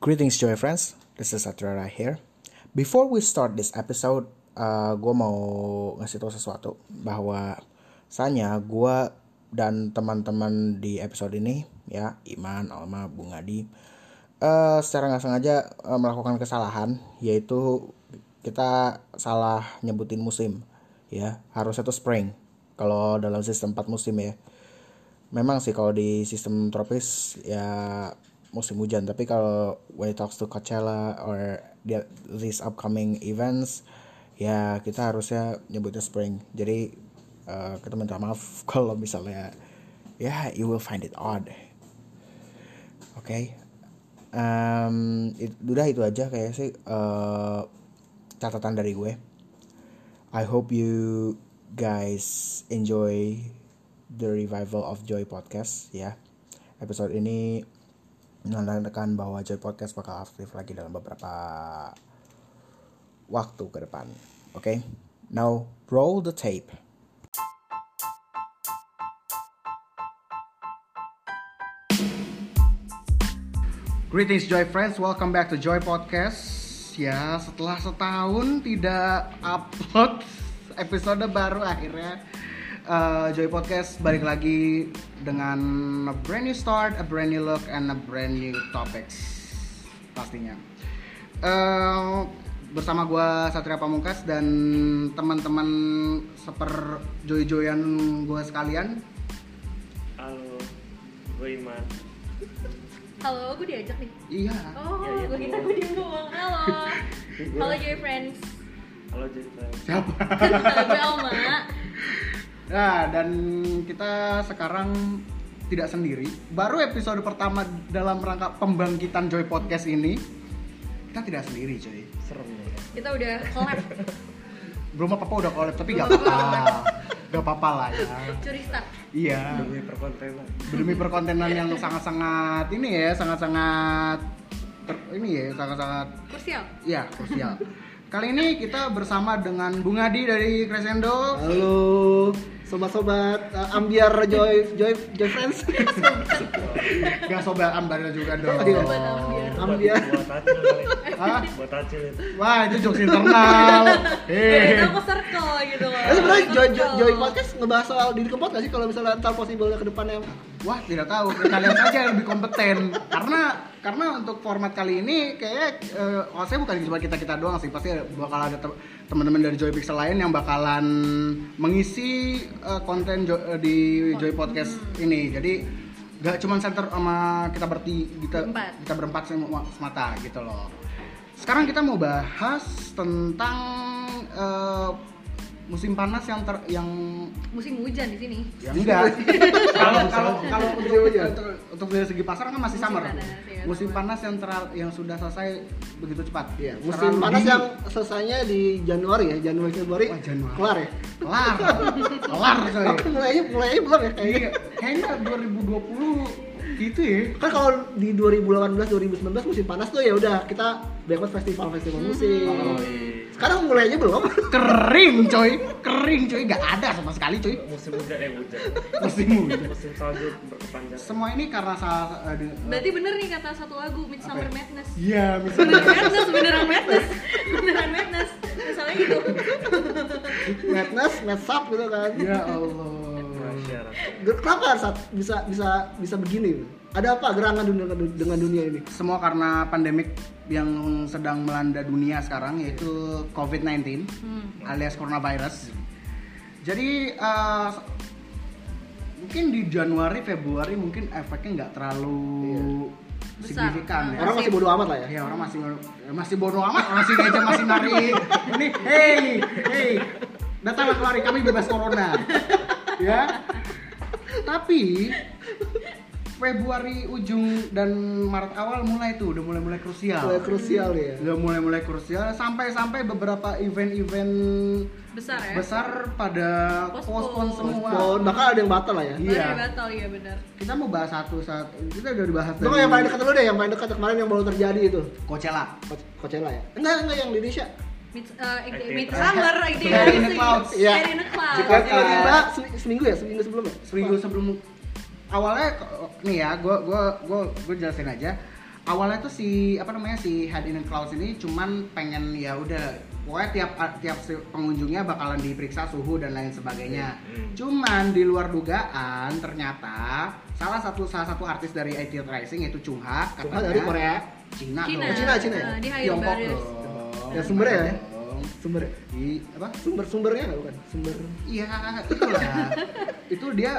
Greetings, Joy friends. This is Satrara here. Before we start this episode, uh, gue mau ngasih tau sesuatu bahwa sanya gue dan teman-teman di episode ini ya Iman, Alma, Bung Adi uh, secara nggak sengaja uh, melakukan kesalahan yaitu kita salah nyebutin musim ya harusnya tuh spring kalau dalam sistem 4 musim ya memang sih kalau di sistem tropis ya musim hujan. Tapi kalau when it talks to Coachella or the, these upcoming events ya kita harusnya nyebutnya spring. Jadi uh, kita minta maaf kalau misalnya ya yeah, you will find it odd. Oke? Okay? um, it, udah itu aja kayak sih uh, catatan dari gue. I hope you guys enjoy the revival of Joy Podcast ya. Episode ini menandakan bahwa Joy Podcast bakal aktif lagi dalam beberapa waktu ke depan. Oke, okay? now roll the tape. Greetings Joy friends, welcome back to Joy Podcast. Ya, setelah setahun tidak upload episode baru akhirnya uh, Joy Podcast balik lagi dengan a brand new start, a brand new look, and a brand new topics pastinya. Uh, bersama gue Satria Pamungkas dan teman-teman seper joy-joyan gue sekalian. Halo, gue Iman. Halo, gue diajak nih. Iya. Oh, Iya, iya, gue kira bener. gue diem doang. Halo. Halo Joy Friends. Halo Jessica. Siapa? gue Alma. Nah, dan kita sekarang tidak sendiri. Baru episode pertama dalam rangka pembangkitan Joy Podcast ini. Kita tidak sendiri, coy. Serem ya. Kita udah collab. Belum apa-apa udah collab, tapi gak apa-apa. Gak apa-apa lah ya. Curi start. Iya. Demi perkontenan. Demi perkontenan yang sangat-sangat ini ya, sangat-sangat ter- ini ya, sangat-sangat Krusial. Iya, krusial. Kali ini kita bersama dengan Bung Adi dari Crescendo. Halo, sobat-sobat uh, ambiar Joy Joy Joy Friends. Gak sobat ambar juga dong. Iya. Sobat ambiar. Ambiar. Buat acil itu. Wah, itu jokes internal. Biar Eh. tahu ke circle gitu loh. Eh sebenarnya Joy, Joy. Joy Podcast ngebahas soal diri kempot gak sih kalau misalnya ntar possible ke depannya? Wah, tidak tahu. Kalian saja yang lebih kompeten. Karena karena untuk format kali ini kayak eh, oh, saya bukan cuma kita kita doang sih. Pasti bakal ada te- teman-teman dari Joy Pixel lain yang bakalan mengisi eh, konten Jo- eh, di Joy Podcast ini. Jadi gak cuma center sama kita berti kita Berempat. kita berempat semata gitu loh. Sekarang kita mau bahas tentang eh, musim panas yang ter yang Musim hujan di sini. Ya enggak. Kalau kalau kalau untuk, untuk untuk dari segi pasar kan masih Musim summer. panas, iya, musim summer. panas yang teral, yang sudah selesai begitu cepat. Iya, musim Terlalu panas dini. yang selesainya di Januari ya, Januari Februari. Wah, Januari. Kelar ya? kelar. kelar coy. Tapi mulainya mulainya belum ya kayaknya. Iya, kayaknya 2020 gitu ya. Kan kalau di 2018 2019 musim panas tuh ya udah kita banyak banget festival-festival musik. Hmm. Oh, iya. Sekarang mulainya belum. Kering coy, kering coy, nggak ada sama sekali coy. Musim hujan eh hujan. Musim hujan. Musim salju berkepanjangan. Semua ini karena salah di- Berarti bener nih kata satu lagu Midsummer Apa? Madness. Iya, Beneran madness, beneran madness. Beneran madness. Misalnya gitu. Madness, Mad Up gitu kan. ya Allah. Kenapa saat bisa bisa bisa begini? Ada apa gerangan dunia dengan dunia ini? Semua karena pandemik yang sedang melanda dunia sekarang yaitu COVID-19 Hmm. alias coronavirus. Jadi eh, mungkin di Januari Februari mungkin efeknya nggak terlalu Besar. signifikan ya. Orang masih bodo amat lah ya. Ya orang masih masih bodoh amat, masih ngejek masih nari. Ini, hey, hey, datanglah kemari kami bebas corona, ya. Tapi Februari ujung dan Maret awal mulai tuh udah mulai mulai krusial. Mulai krusial ya. Udah mulai mulai krusial sampai sampai beberapa event-event Besar ya. besar pada Postpone. postpone semua. Oh, bahkan ada yang batal lah ya. Iya. Iya. batal iya benar. Kita mau bahas satu satu. Kita udah dibahas Itu yang paling dekat dulu deh, yang paling dekat kemarin yang baru terjadi itu. Coachella. Co- Coachella ya? Enggak, enggak yang di Indonesia. Mid, uh, Midsummer idea. In the Clouds. Iya. Fairy in the Clouds. Jika- Tiba-tiba se- seminggu ya, seminggu sebelum ya? seminggu sebelum awalnya nih ya gue gua gua gua jelasin aja awalnya tuh si apa namanya si Head in Clouds ini cuman pengen ya udah pokoknya tiap tiap pengunjungnya bakalan diperiksa suhu dan lain sebagainya. Hmm. Cuman di luar dugaan ternyata salah satu salah satu artis dari IT Rising yaitu Chung Ha Chung Ha dari Korea. Cina, Cina. dong. Cina, Cina ya? Nah, di Tiongkok dong. Ya, sumbernya ya? Dong. Sumber Di apa? sumber sumbernya nggak bukan sumber Iya, itulah. itu dia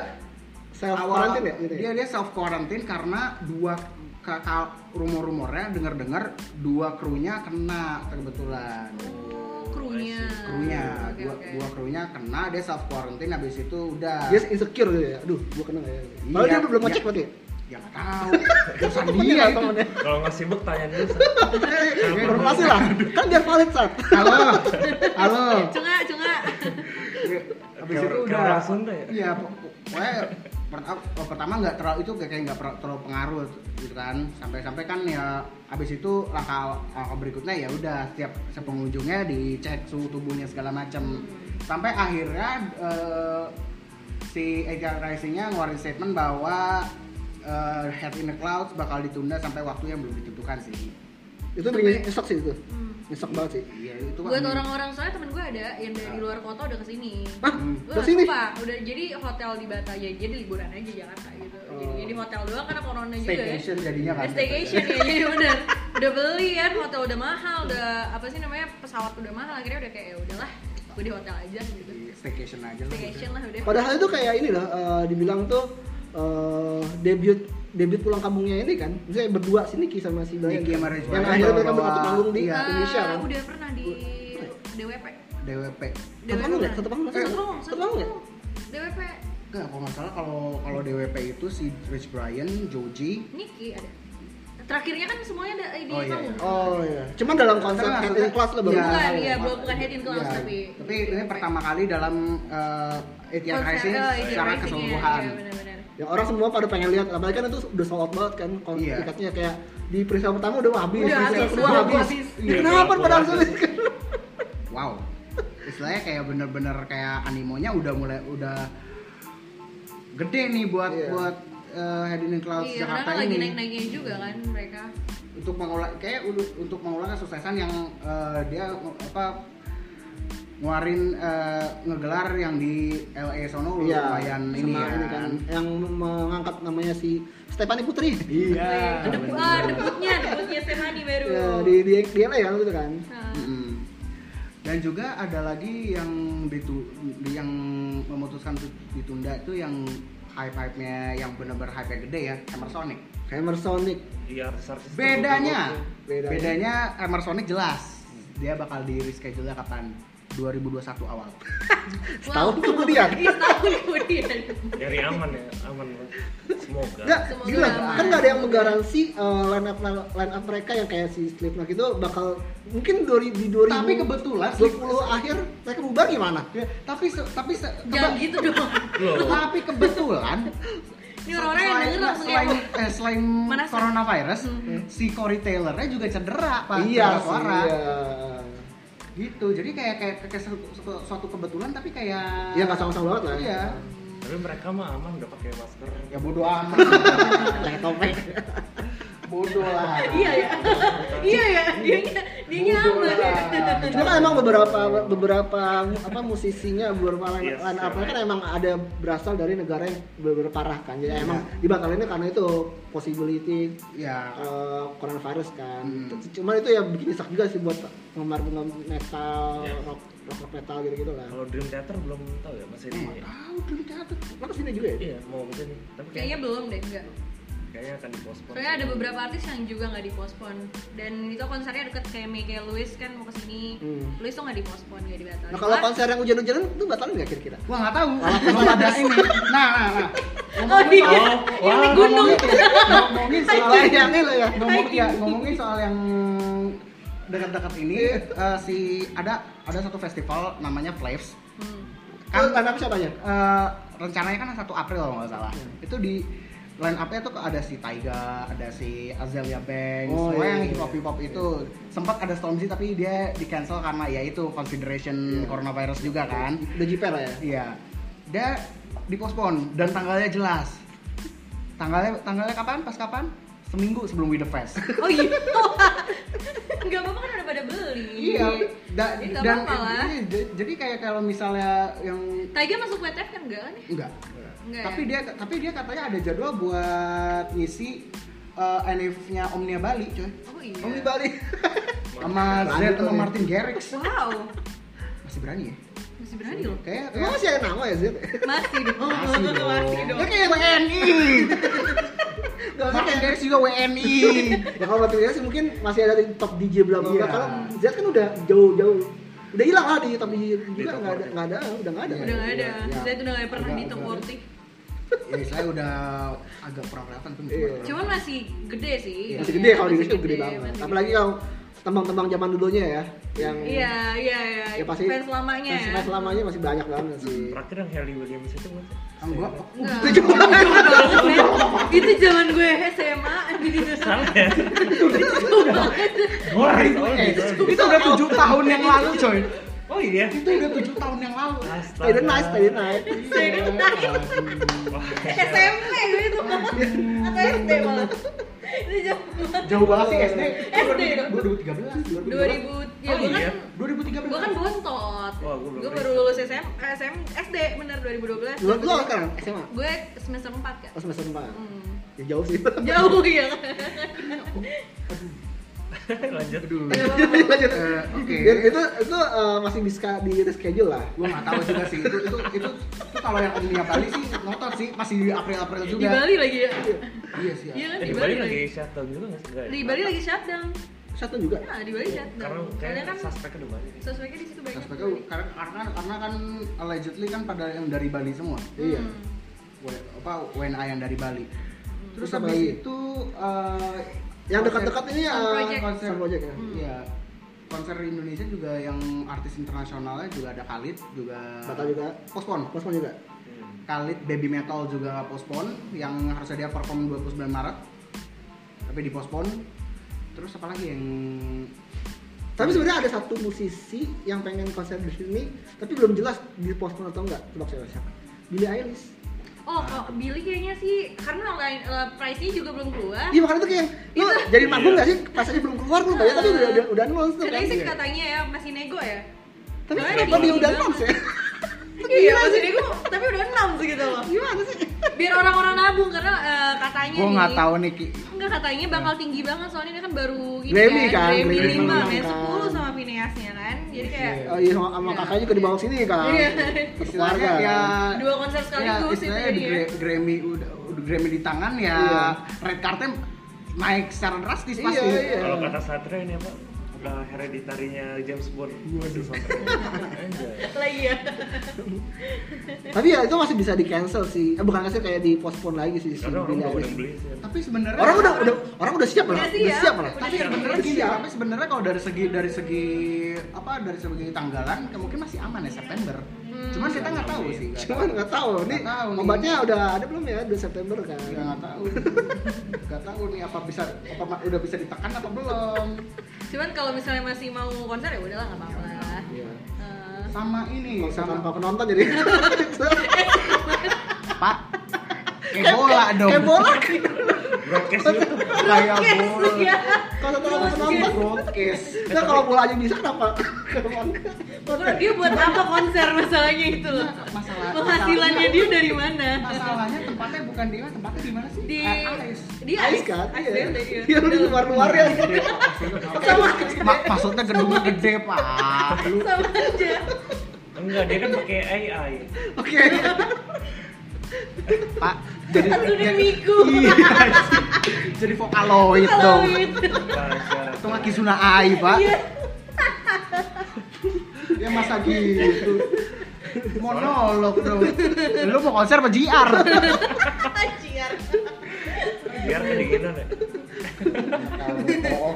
self quarantine ya gitu dia ya? dia self quarantine karena dua rumor-rumornya dengar-dengar dua krunya kena kebetulan. Oh, krunya. Krunya, Oke, dua, oke. dua krunya kena dia self quarantine habis itu udah dia insecure gitu ya aduh gua kena ya Iya, Padahal dia belum iya. ngecek berarti ya? ya nggak tahu. Urusan Temennya dia itu. Kalau nggak sibuk tanya dulu. informasi lah kan biar valid saat Halo. Halo. Cunga, cunga. Habis itu udah kayak orang Sunda ya? Iya, pok- pokoknya pertama, oh, pertama nggak terlalu itu kayak nggak terlalu pengaruh gitu kan. Sampai-sampai kan ya habis itu langkah langkah berikutnya ya udah setiap setiap pengunjungnya dicek suhu tubuhnya segala macam. Sampai akhirnya eh, si AJR Rising-nya ngeluarin statement bahwa eh, Head in the Clouds bakal ditunda sampai waktu yang belum ditentukan sih. itu bikin nyesek sih itu Hmm. Nyesek banget sih Iya, itu Buat kan- orang-orang soalnya temen gue ada yang dari luar kota udah ke sini. Hah? Gue Ke sini? sumpah, udah jadi hotel di Bata ya, jadi liburan aja Jakarta gitu. Jadi, Oh. jadi hotel doang karena corona juga ya. staycation jadinya kan. Staycation ya, jadi bener Udah beli kan, hotel udah mahal, udah apa sih namanya, pesawat udah mahal Akhirnya udah kayak ya udahlah, gue di hotel aja gitu Staycation aja lah. Staycation lah udah padahal itu kayak ini loh eh, dibilang tuh eh, debut debut pulang kampungnya ini kan misalnya berdua si Niki sama si Brian Niki kan? sama yang Brian akhirnya mereka bawa- satu panggung di iya. Indonesia kan Ah, Udah pernah di DWP DWP. Satu panggung nggak? Satu panggung nggak? Satu Eh, panggung, panggung DWP Enggak, kalau nggak salah kalau kalau DWP itu si Rich Brian, Joji, Niki ada Terakhirnya kan semuanya ada di Oh, iya, panggung iya. oh iya cuman dalam konsep head in class lah baru Iya. Bukan, iya, belum bukan head in class Iya, tapi tapi ini pertama kali dalam uh, Konser- Rising secara iya, keseluruhan. iya, benar-benar. Ya orang semua pada pengen lihat apalagi kan itu udah sold out banget kan kon- Iya. tiketnya kayak di peristiwa pertama udah habis Udah habis, kedua udah habis, habis. Iya, kenapa iya, pada sulit Wow. Istilahnya kayak bener-bener kayak animonya udah mulai udah gede nih buat Iya. buat uh, Head in Clouds Iya, karena Jakarta kan lagi ini. naik-naiknya juga kan mereka. untuk mengolah kayak untuk mengolah kesuksesan yang uh, dia apa ngeluarin uh, ngegelar yang di LA sono Iya, lumayan ini ya kan yang mengangkat namanya si Stephanie Putri Iya. Debut, ah, debutnya, debutnya Stefani baru. ya, di di di LA kan gitu kan Nah, Mm-mm. Dan juga ada lagi yang ditu, yang memutuskan ditunda itu yang hype-hype-nya yang benar-benar hype gede ya, Hammer Sonic. Hammer Sonic Iya. Bedanya, Bedanya. bedanya Hammer Sonic jelas. Dia bakal di reschedule kapan? 2021 awal. setahun wow. kemudian Iya, setahun kemudian. Nyari aman ya, aman. Semoga. Nggak, Semoga gila, aman. kan nggak ada yang menggaransi uh, line up line up mereka yang kayak si Slipknot itu bakal mungkin dori- di 2000 Tapi kebetulan 20 akhir mereka bubar gimana? Ya, tapi se- tapi se- Jangan gitu dong. Loh. tapi kebetulan Ini orang-orang yang denger langsung selain eh, selain Mana coronavirus, si Corey Taylornya juga cedera pak iya suara. iya. Gitu jadi kayak kayak, kayak suatu, suatu- suatu kebetulan tapi kayak Iya nggak sama-sama banget lah. iya Tapi mereka mah aman udah pakai masker. ya bodoh amat Pakai topeng. Bodoh lah Iya ya. Iya ya, dia dia Bodoh aman. lah. Cuma kan emang beberapa beberapa apa musisinya beberapa line, Yes, line up right. kan emang ada berasal dari negara yang benar parah kan. Jadi Iya. emang dibatalinnya karena itu possibility ya eh, coronavirus kan. Hmm. Cuman itu ya bikin isak juga sih buat penggemar penggemar metal, Iya. rock, rock, metal gitu-gitu lah. Kalau Dream Theater belum tahu ya masih di. nggak tahu Dream Theater Lo ke sini juga ya? Iya mau ke sini. Tapi Kayaknya kayaknya belum deh, enggak. Kayaknya akan dipospon. Soalnya ada beberapa artis yang juga nggak dipospon dan itu konsernya deket kayak Michael Lewis kan mau ke sini. Hmm. Lewis tuh nggak dipospon, nggak dibatalin. Nah kalau Malah- konser yang hujan-hujanan itu batalin nggak kira-kira? gua nggak tahu belum ada ini nah nah nah Oh iya, yang di gunung. ngomongin soal Bayangin lo ya. ngomong ya ngomongin soal yang dekat-dekat ini eh, si ada ada satu festival namanya Flaves Hmm. Kan siapa aja? Eh, rencananya kan 1 April kalau nggak salah. Hmm. Itu di line up-nya tuh ada si Taiga, ada si Azalea Banks, Oh, semua iya, yang iya. hip hop hip hop itu sempat ada Stormzy tapi dia di cancel karena ya itu consideration Iya. coronavirus juga kan. Udah jiper lah ya. Iya. Dia dipospon dan tanggalnya jelas. Tanggalnya tanggalnya kapan? Pas kapan? seminggu sebelum We The Fest. Oh iya. Nggak apa-apa kan udah pada beli. iya, da- Jadi dan lah. iya, j- jadi kayak kalau misalnya yang Taiga masuk WTF kan enggak kan ya? enggak. Enggak tapi ya? dia tapi dia katanya ada jadwal buat ngisi uh, NF-nya Omnia Bali, coy. Oh iya. Om di Bali. Sama Z sama nih. Martin Garrix. Wow. Masih berani ya? Masih berani loh. Kayak masih ada nama ya Zed? Masih dong. Masih dong. Masih dong. Dia kayak WNI. Martin Garrix juga WNI. ya kalau Martin Garrix mungkin masih ada di top DJ bla bla. Iya. Kalau Z kan udah jauh-jauh udah hilang lah di DJ juga nggak ada 40. nggak ada udah nggak ada. Udah nggak ada. Iya. Saya tuh udah nggak pernah di top udah. 40. ya istilahnya udah agak kurang kelihatan tuh. Iya. Cuman masih gede sih. Masih gede kalau di Indonesia gede banget. Apalagi kalau tembang-tembang zaman dulunya ya yang Iya, iya, iya. ya pasti Fans lamanya fans- ya. fans lamanya masih banyak banget sih. Terakhir yang Halle Williams itu bukan sih? Enggak. Enggak. Itu zaman gue SMA. Salah ya? Wah, itu, itu udah tujuh tahun yang lalu, coy. Oh iya? Itu udah tujuh tahun yang lalu. Stay the night, stay the night. Stay the night. SMP gue itu atau SD malah. Itu Jauh banget sih SD. SD. 2013. 2000 ya Oh, gue iya? kan 2013. gue kan bontot. Wah, gua belum Gue baru lulus SM, SM SD bener 2012. Lu lu sekarang SMA? Gue semester 4 kan. Oh semester 4. Hmm. Ya jauh sih. Jauh ya. lanjut. Aduh. Lanjut. Eh, Oke. Dan itu itu eh, masih bisa di reschedule lah. Gua nggak tahu juga sih itu itu itu, itu kalau yang Omnia Bali sih ngotot sih masih di April-April juga. Di Bali lagi ya. Iya sih. Iya kan Eh, di di Bali Bali lagi shutdown juga nggak sih? Ya? Di Bali lagi shutdown. Satu juga. Nah, di Bali shutdown. Karena kan suspeknya di Bali. suspeknya di situ banyak. Aspeknya karena karena karena kan allegedly kan pada yang dari Bali semua. Iya. Hmm. W- apa WNA yang dari Bali. Terus Terus habis itu eh, Yang dekat-dekat ini Project. konser Sun Project ya. Hmm. Iya. Konser Indonesia juga yang artis internasionalnya juga ada Khalid juga Batal juga. postpone. Postpone juga. Hmm. Khalid Baby Metal juga postpone yang harusnya dia perform 29 Maret tapi dipospon. Terus apa lagi yang Tapi sebenarnya ada satu musisi yang pengen konser di sini, tapi belum jelas di postpone atau enggak. Coba saya siapa? Billie Eilish. Oh, kalau Billy kayaknya sih karena online uh, price-nya juga belum keluar. Iya makanya itu kayak lu Itu- jadi manggung nggak sih? Pas aja belum keluar lu bayar tapi udah udah, udah announce tuh kan. Katanya sih Iya. katanya ya masih nego ya. Tapi kenapa dia udah banget. announce ya? Iya, masih nego, tapi udah enam segitu loh. Gimana sih? Biar orang-orang nabung karena uh, katanya Gua nih. nggak tahu nih Ki. Enggak katanya bakal tinggi banget soalnya dia kan baru ini Grammy kan, Grammy Grammy 5 menang kayak kan. 10 sama Phineasnya kan. Jadi kayak Oh iya sama, sama Iya. kakaknya juga dibawa sini kan. Iya. Keluarga. ya dua konser ya, sekaligus itu istilahnya jadi di ya. Gra- Grammy udah, udah Grammy di tangan ya Iya. red carpet naik secara drastis Iya, pasti. iya. Kalau kata Satria ini apa? Udah hereditarinya James Bond. Waduh, lagi ya. Tapi ya itu masih bisa di cancel sih. Eh, bukan cancel kayak di postpone lagi sih Karena orang udah beli sih. Tapi sebenarnya Orang udah udah orang udah siap Udah lah. Udah siap. Udah tapi sebenarnya gini, siap. tapi sebenarnya kalau dari segi dari segi apa dari segi tanggalan ya mungkin masih aman ya September. Hmm. Cuman kita nggak tahu sih. Cuman nggak tahu nih obatnya udah ada belum ya 2 September kan. Ya, nggak tahu. Nggak tahu nih apa bisa apa udah bisa ditekan apa belum. Cuman kalau misalnya masih mau konser ya udahlah nggak apa-apa. Iya. Eh, Sama ini Konser sama tanpa penonton jadi. Pak. Kayak bola dong. Kayak bola. Broadcast itu. Kayak bola. ya. Kalau tanpa penonton. Broadcast. Nah kalau bola aja bisa kenapa? Dia buat apa konser masalahnya itu loh. Masalah- Penghasilannya dia dari mana? Masalahnya tempatnya bukan di mana, tempatnya di mana sih? Di Ais. di Ais kan? Iya. BMT, iya. Iya lu di luar-luar ya. Sama Ma- maksudnya gedungnya gede, Pak. Sama aja. Enggak, dia kan pakai AI. Oke. Pak jadi Kan udah miku. Iya. jadi vokaloid Kalau dong. itu. Mah Kizuna Ai, Pak. Iya. Ya masa gitu. Monolog dong. Lu mau konser apa JR? Anjir. Biar kedinginan ya.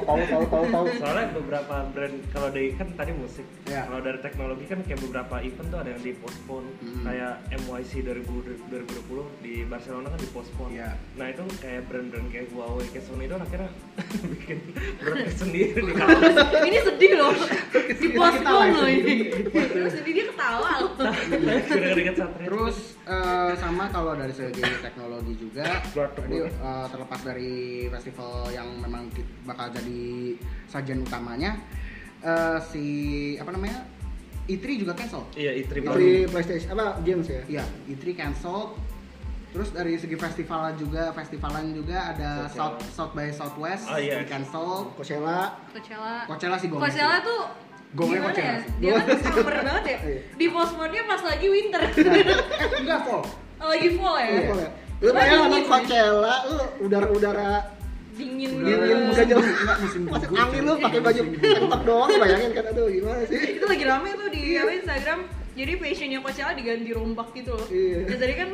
Tahu tahu tahu tahu. Soalnya beberapa brand kalau dari kan tadi musik. Ya. Kalau dari teknologi kan kayak beberapa event tuh ada yang dipospon. Hmm. Kayak MYC 2000 2020 di Barcelona kan dipospon. Iya. Nah itu kayak brand-brand kayak Huawei, kayak Sony itu akhirnya bikin broadcast sendiri nih kalau ini sedih loh di Kita post ketawa loh ini sedih dia ketawa loh Terus eh, sama kalau dari segi teknologi juga, keluar. eh, terlepas dari festival yang memang bakal jadi sajian utamanya, eh, si apa namanya E3 juga cancel. iya itri Dari PlayStation apa games ya? Iya, E3 cancel. Terus dari segi festival juga, festivalan juga ada Coachella. South South by Southwest Oh, iya. di cancel. Coachella. Coachella Coachella sih gue. Coachella tuh Gongnya gimana Coachella ya? Dia kan summer banget ya. Iya. Di postponnya pas lagi winter. eh enggak fall. Oh, lagi fall ya. Iya. Lu bayangin nonton. Coachella, lu udara-udara Dingin gitu. udah jelas. Enggak musim masuk gugur, angin lu pakai baju tank doang bayangin kan aduh gimana sih? Itu lagi rame tuh di apa, Instagram. Jadi fashionnya Coachella diganti rombak gitu loh. Iya. Ya, tadi kan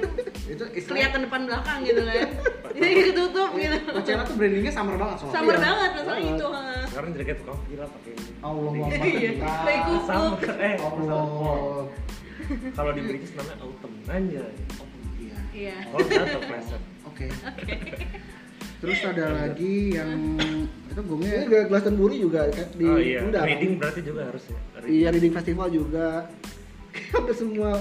Itu kelihatan depan belakang gitu kan. Jadi ketutup gitu. Coachella tuh brandingnya summer banget soalnya. Summer Iya. banget masalah itu. ha. sekarang jadi kayak tukang gila pakai ini Allah Iya. Baik kuku. sama eh Allah. kalau di British namanya autumn aja Iya. Iya. oh atau pleasant Oke. Terus ada lagi yang itu Ini gongnya juga Glastonbury juga kan di oh iya undang. reading berarti juga harus ya Iya, reading festival juga. Hampir semua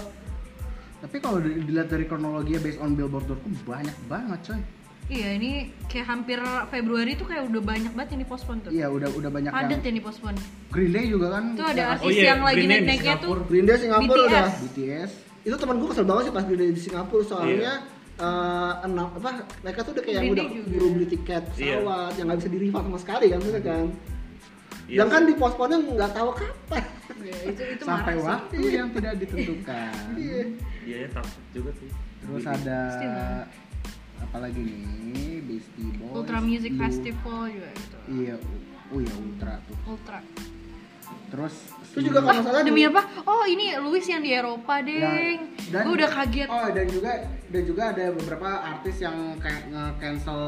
tapi kalau di- dilihat dari kronologinya based on billboard.com banyak banget coy. Iya, ini kayak hampir Februari tuh kayak udah banyak banget yang dipospon tuh. Iya udah udah banyak Padet yang yang dipospon. Green Day juga kan. Itu ada artis Oh iya, yang lagi naik-naiknya tuh. Green Day Singapura BTS. udah. BTS. Itu teman gue kesel banget sih pas Green Day di Singapura soalnya Iya. Eh, enam apa mereka tuh udah kayak Green udah juga. buru beli tiket Iya. pesawat yang nggak bisa di refund sama sekali kan bener kan. Iya Dan kan di posponnya nggak tahu kapan. Iya, itu itu Sampai sih. waktu yang tidak ditentukan. Iya. ya takut juga sih Terus ada Still. apa lagi nih? Beastie Boys. Ultra Music Blue. Festival juga gitu. Iya, oh iya Ultra tuh. Ultra. Terus Terus juga kalau nggak salah Demi apa? Oh, ini Louis yang di Eropa, Deng. dan- Gue udah kaget. Oh dan juga dan juga ada beberapa artis yang kayak nge-cancel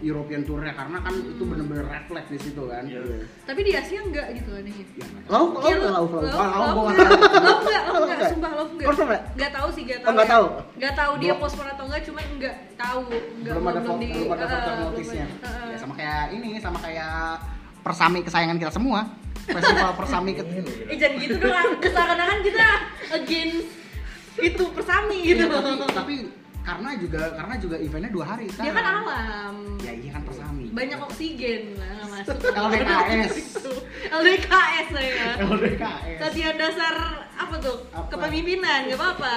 European tournya karena kan itu bener-bener refleks di situ kan. Iya. Tapi di Asia enggak gitu anehnya. Ya, Iya, lau, lau, Love- lau. Ah, enggak, nggak tahu. Love enggak, enggak, enggak. sumpah Love enggak. Confirm nggak? Enggak tahu sih, enggak Oh, tahu. nggak ya. tahu? Nggak tahu dia Belum. postpone atau enggak, cuman enggak tahu. Enggak belum ada belum ada ah, foto belum notisnya. Ah, Ya ah. sama kayak ini, sama kayak persami kesayangan kita semua. Festival persami ke Eh jangan gitu dong, seakan-akan kita against itu persami gitu. Iya, tapi, tapi karena juga karena juga eventnya dua hari Dia kan alam. Ya iya kan persami. Banyak oksigen lah masuk. LDKS. Gitu. LDKS saya. LDKS. Latihan dasar apa tuh? Apa? Kepemimpinan, nggak apa-apa.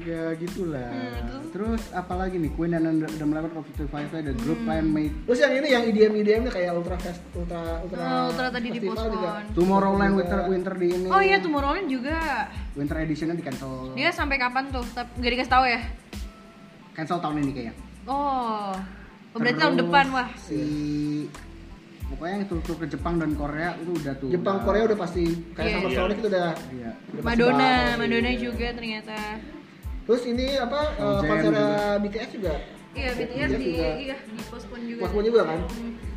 Ya gitulah. Hmm, terus apalagi nih Queen and the Melemet of the Five ada group Hmm. plan made Terus yang ini yang IDM IDM nya kayak Ultra Fest, Ultra Ultra. Oh, Ultra tadi juga. dipospon. Tomorrowland. Winter Winter di ini. Oh iya, Tomorrowland juga. Winter editionnya di cancel. Dia sampai kapan tuh? Tapi nggak dikasih tahu ya? cancel tahun ini kayaknya. Oh. Oh, berarti tahun depan wah. Si pokoknya yang tur-tur ke Jepang dan Korea itu udah tuh. Jepang udah- Korea udah pasti kayak Iya. sama Iya. Sonic itu udah. Iya. udah pasti Madonna. Madonna juga ternyata. Terus ini apa uh, Jam konser. BTS juga Iya, BTS BTS di juga. iya di postpone juga. pospon juga kan.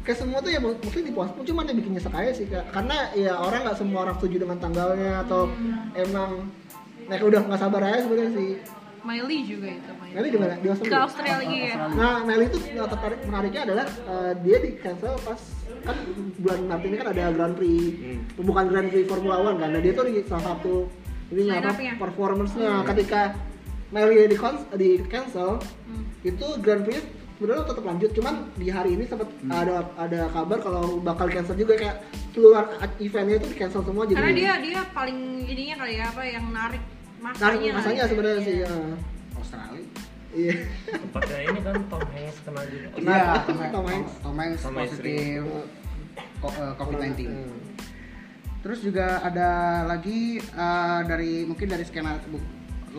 Kayak semua tuh ya mu- mungkin di pospon cuman yang bikin nyesek aja sih Kak. Karena ya orang nggak semua orang setuju dengan tanggalnya atau emang mereka udah nggak sabar aja sebenarnya sih. Miley juga itu. Miley di mana? Di Australia? Ke Australia ya. Nah, Nelly itu yang tertarik menariknya adalah eh, dia di cancel pas kan bulan Maret ini kan ada Grand Prix, bukan Grand Prix Formula One kan. Nah, dia tuh di salah satu ini apa performance-nya ketika Nelly di di cancel Hmm. itu Grand Prix sebenarnya tetap lanjut cuman di hari ini sempat ada ada kabar kalau bakal cancel juga kayak keluar eventnya itu di cancel semua jadi Karena dia dia paling ininya kali ya apa yang narik masanya. narik masanya ya. sebenarnya Iya. sih ya. Australia. iya tempatnya ini kan Tom Hanks kena juga. Iya, Tom Tom, Hanks. Tom Hanks, positif eh, COVID-19. Hmm. Terus juga ada lagi eh, dari mungkin dari skena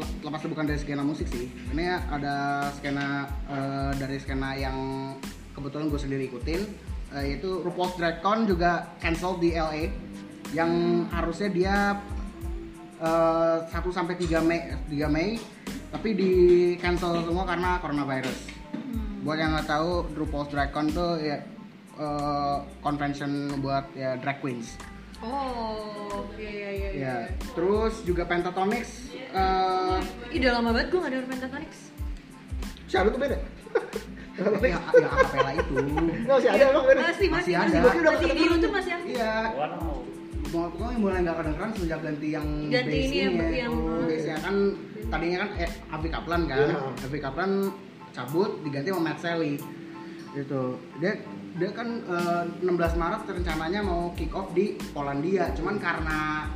lepas bukan dari skena musik sih. Ini ada skena eh, dari skena yang kebetulan gue sendiri ikutin eh, yaitu RuPaul's Drag Con juga cancel di LA yang harusnya dia 1 sampai 3 Mei 3 Mei tapi di cancel semua karena coronavirus. Buat yang nggak tahu RuPaul's Drag Con tuh ya eh, convention buat ya drag queens. Oh, iya iya iya. Ya, terus juga Pentatonix eh Ih, udah lama banget gue gak denger Pentatonix. Shadow tuh beda ya ya akapela itu Nggak masih ada emang bener. masih masih Masih masih ada. masih, masih di YouTube masih aktif iya Wow. mau pokoknya mulai nggak kedengeran sejak ganti yang Ganti ini yang- ya. yang- Oh, bassnya kan tadinya kan eh, Avi Kaplan kan Iya. Avi Kaplan cabut diganti sama Matt Sally gitu dia dia kan eh, 16 Maret rencananya mau kick off di Polandia cuman karena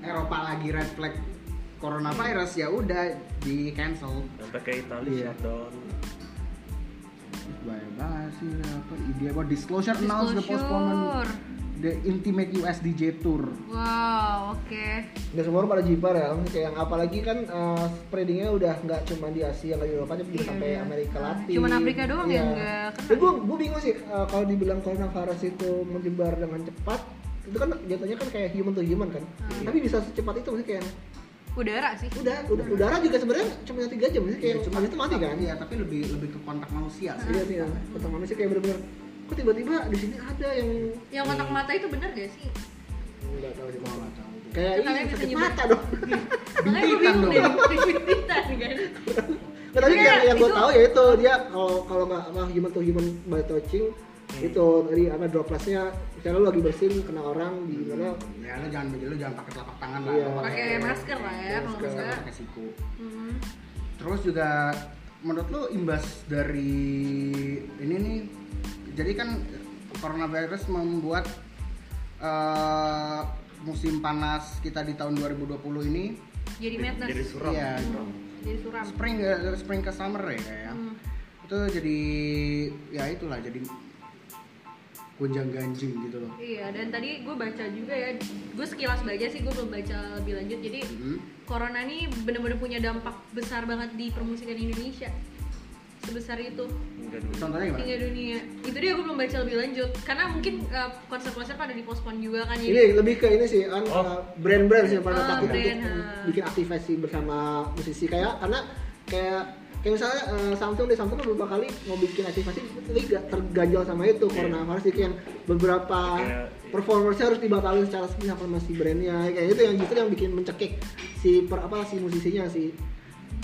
Eropa lagi red flag coronavirus ya udah di cancel Sampai ke Italia Iya. shutdown. banyak banget sih apa ide about disclosure, announce the postponement Disclosure. The intimate USDJ tour wow oke Nggak semua orang pada jiper ya, kayak yang apalagi kan eh, spreadingnya udah nggak cuma di Asia, nggak di Eropa, tapi juga Iya, sampai iya. Amerika Latin. Cuman Afrika doang Iya. yang nggak kena. Dan gue gue bingung sih eh, kalau dibilang coronavirus itu menyebar dengan cepat, itu kan jatuhnya kan kayak human to human kan. Hmm. Tapi bisa secepat itu maksudnya kayak udara sih udah, udah udara juga sebenarnya cuma tiga jam maksudnya kayak Iya, cuma itu mati kan. Iya, tapi lebih lebih ke kontak manusia sih. Iya sih ya, kontak manusia kayak bener-bener kok tiba-tiba di sini ada yang yang kotak mata itu bener gak sih nggak tahu nggak tahu. kayak ini sakit mata dong makanya gue Bintitan bingung dong. deh bintitan kan Nggak, tapi Iya, yang, yang gue tahu ya itu dia kalau kalau nggak apa human to human by touching itu tadi apa dropletnya misalnya lu lagi bersin kena orang di mana Ya lu jangan lu jangan pakai telapak tangan lah. Iya. lu pakai masker lah ya kalau Masker. enggak pakai siku. Hmm. Terus juga menurut lu imbas dari ini nih jadi kan coronavirus membuat eh, musim panas kita di tahun 2020 ini jadi madness Jadi suram. Iya. jadi suram spring eh, spring ke summer ya kayak. Hmm. Itu jadi ya itulah jadi gonjang ganjing gitu loh. Iya, dan tadi gue baca juga ya, gue sekilas baca sih, gue belum baca lebih lanjut. Jadi Mhm. corona ini bener-bener punya dampak besar banget di permusikan Indonesia, sebesar itu. Contohnya gimana? hingga dunia. Itu dia gue belum baca lebih lanjut, karena mungkin uh, konser-konser pada dipospon juga kan. ini Jadi lebih ke ini sih kan Oh. uh, brand-brand sih yang pada Oh, takut untuk ha. bikin aktivasi bersama musisi kayak karena kayak kayak misalnya uh, Samsung deh Samsung beberapa kali mau bikin aktivasi tapi gak terganjal sama itu coronavirus jadi yang beberapa Kayak- performersnya harus dibatalin secara sepihak sama si brandnya kayak itu yang justru yang bikin mencekik si per apa si musisinya si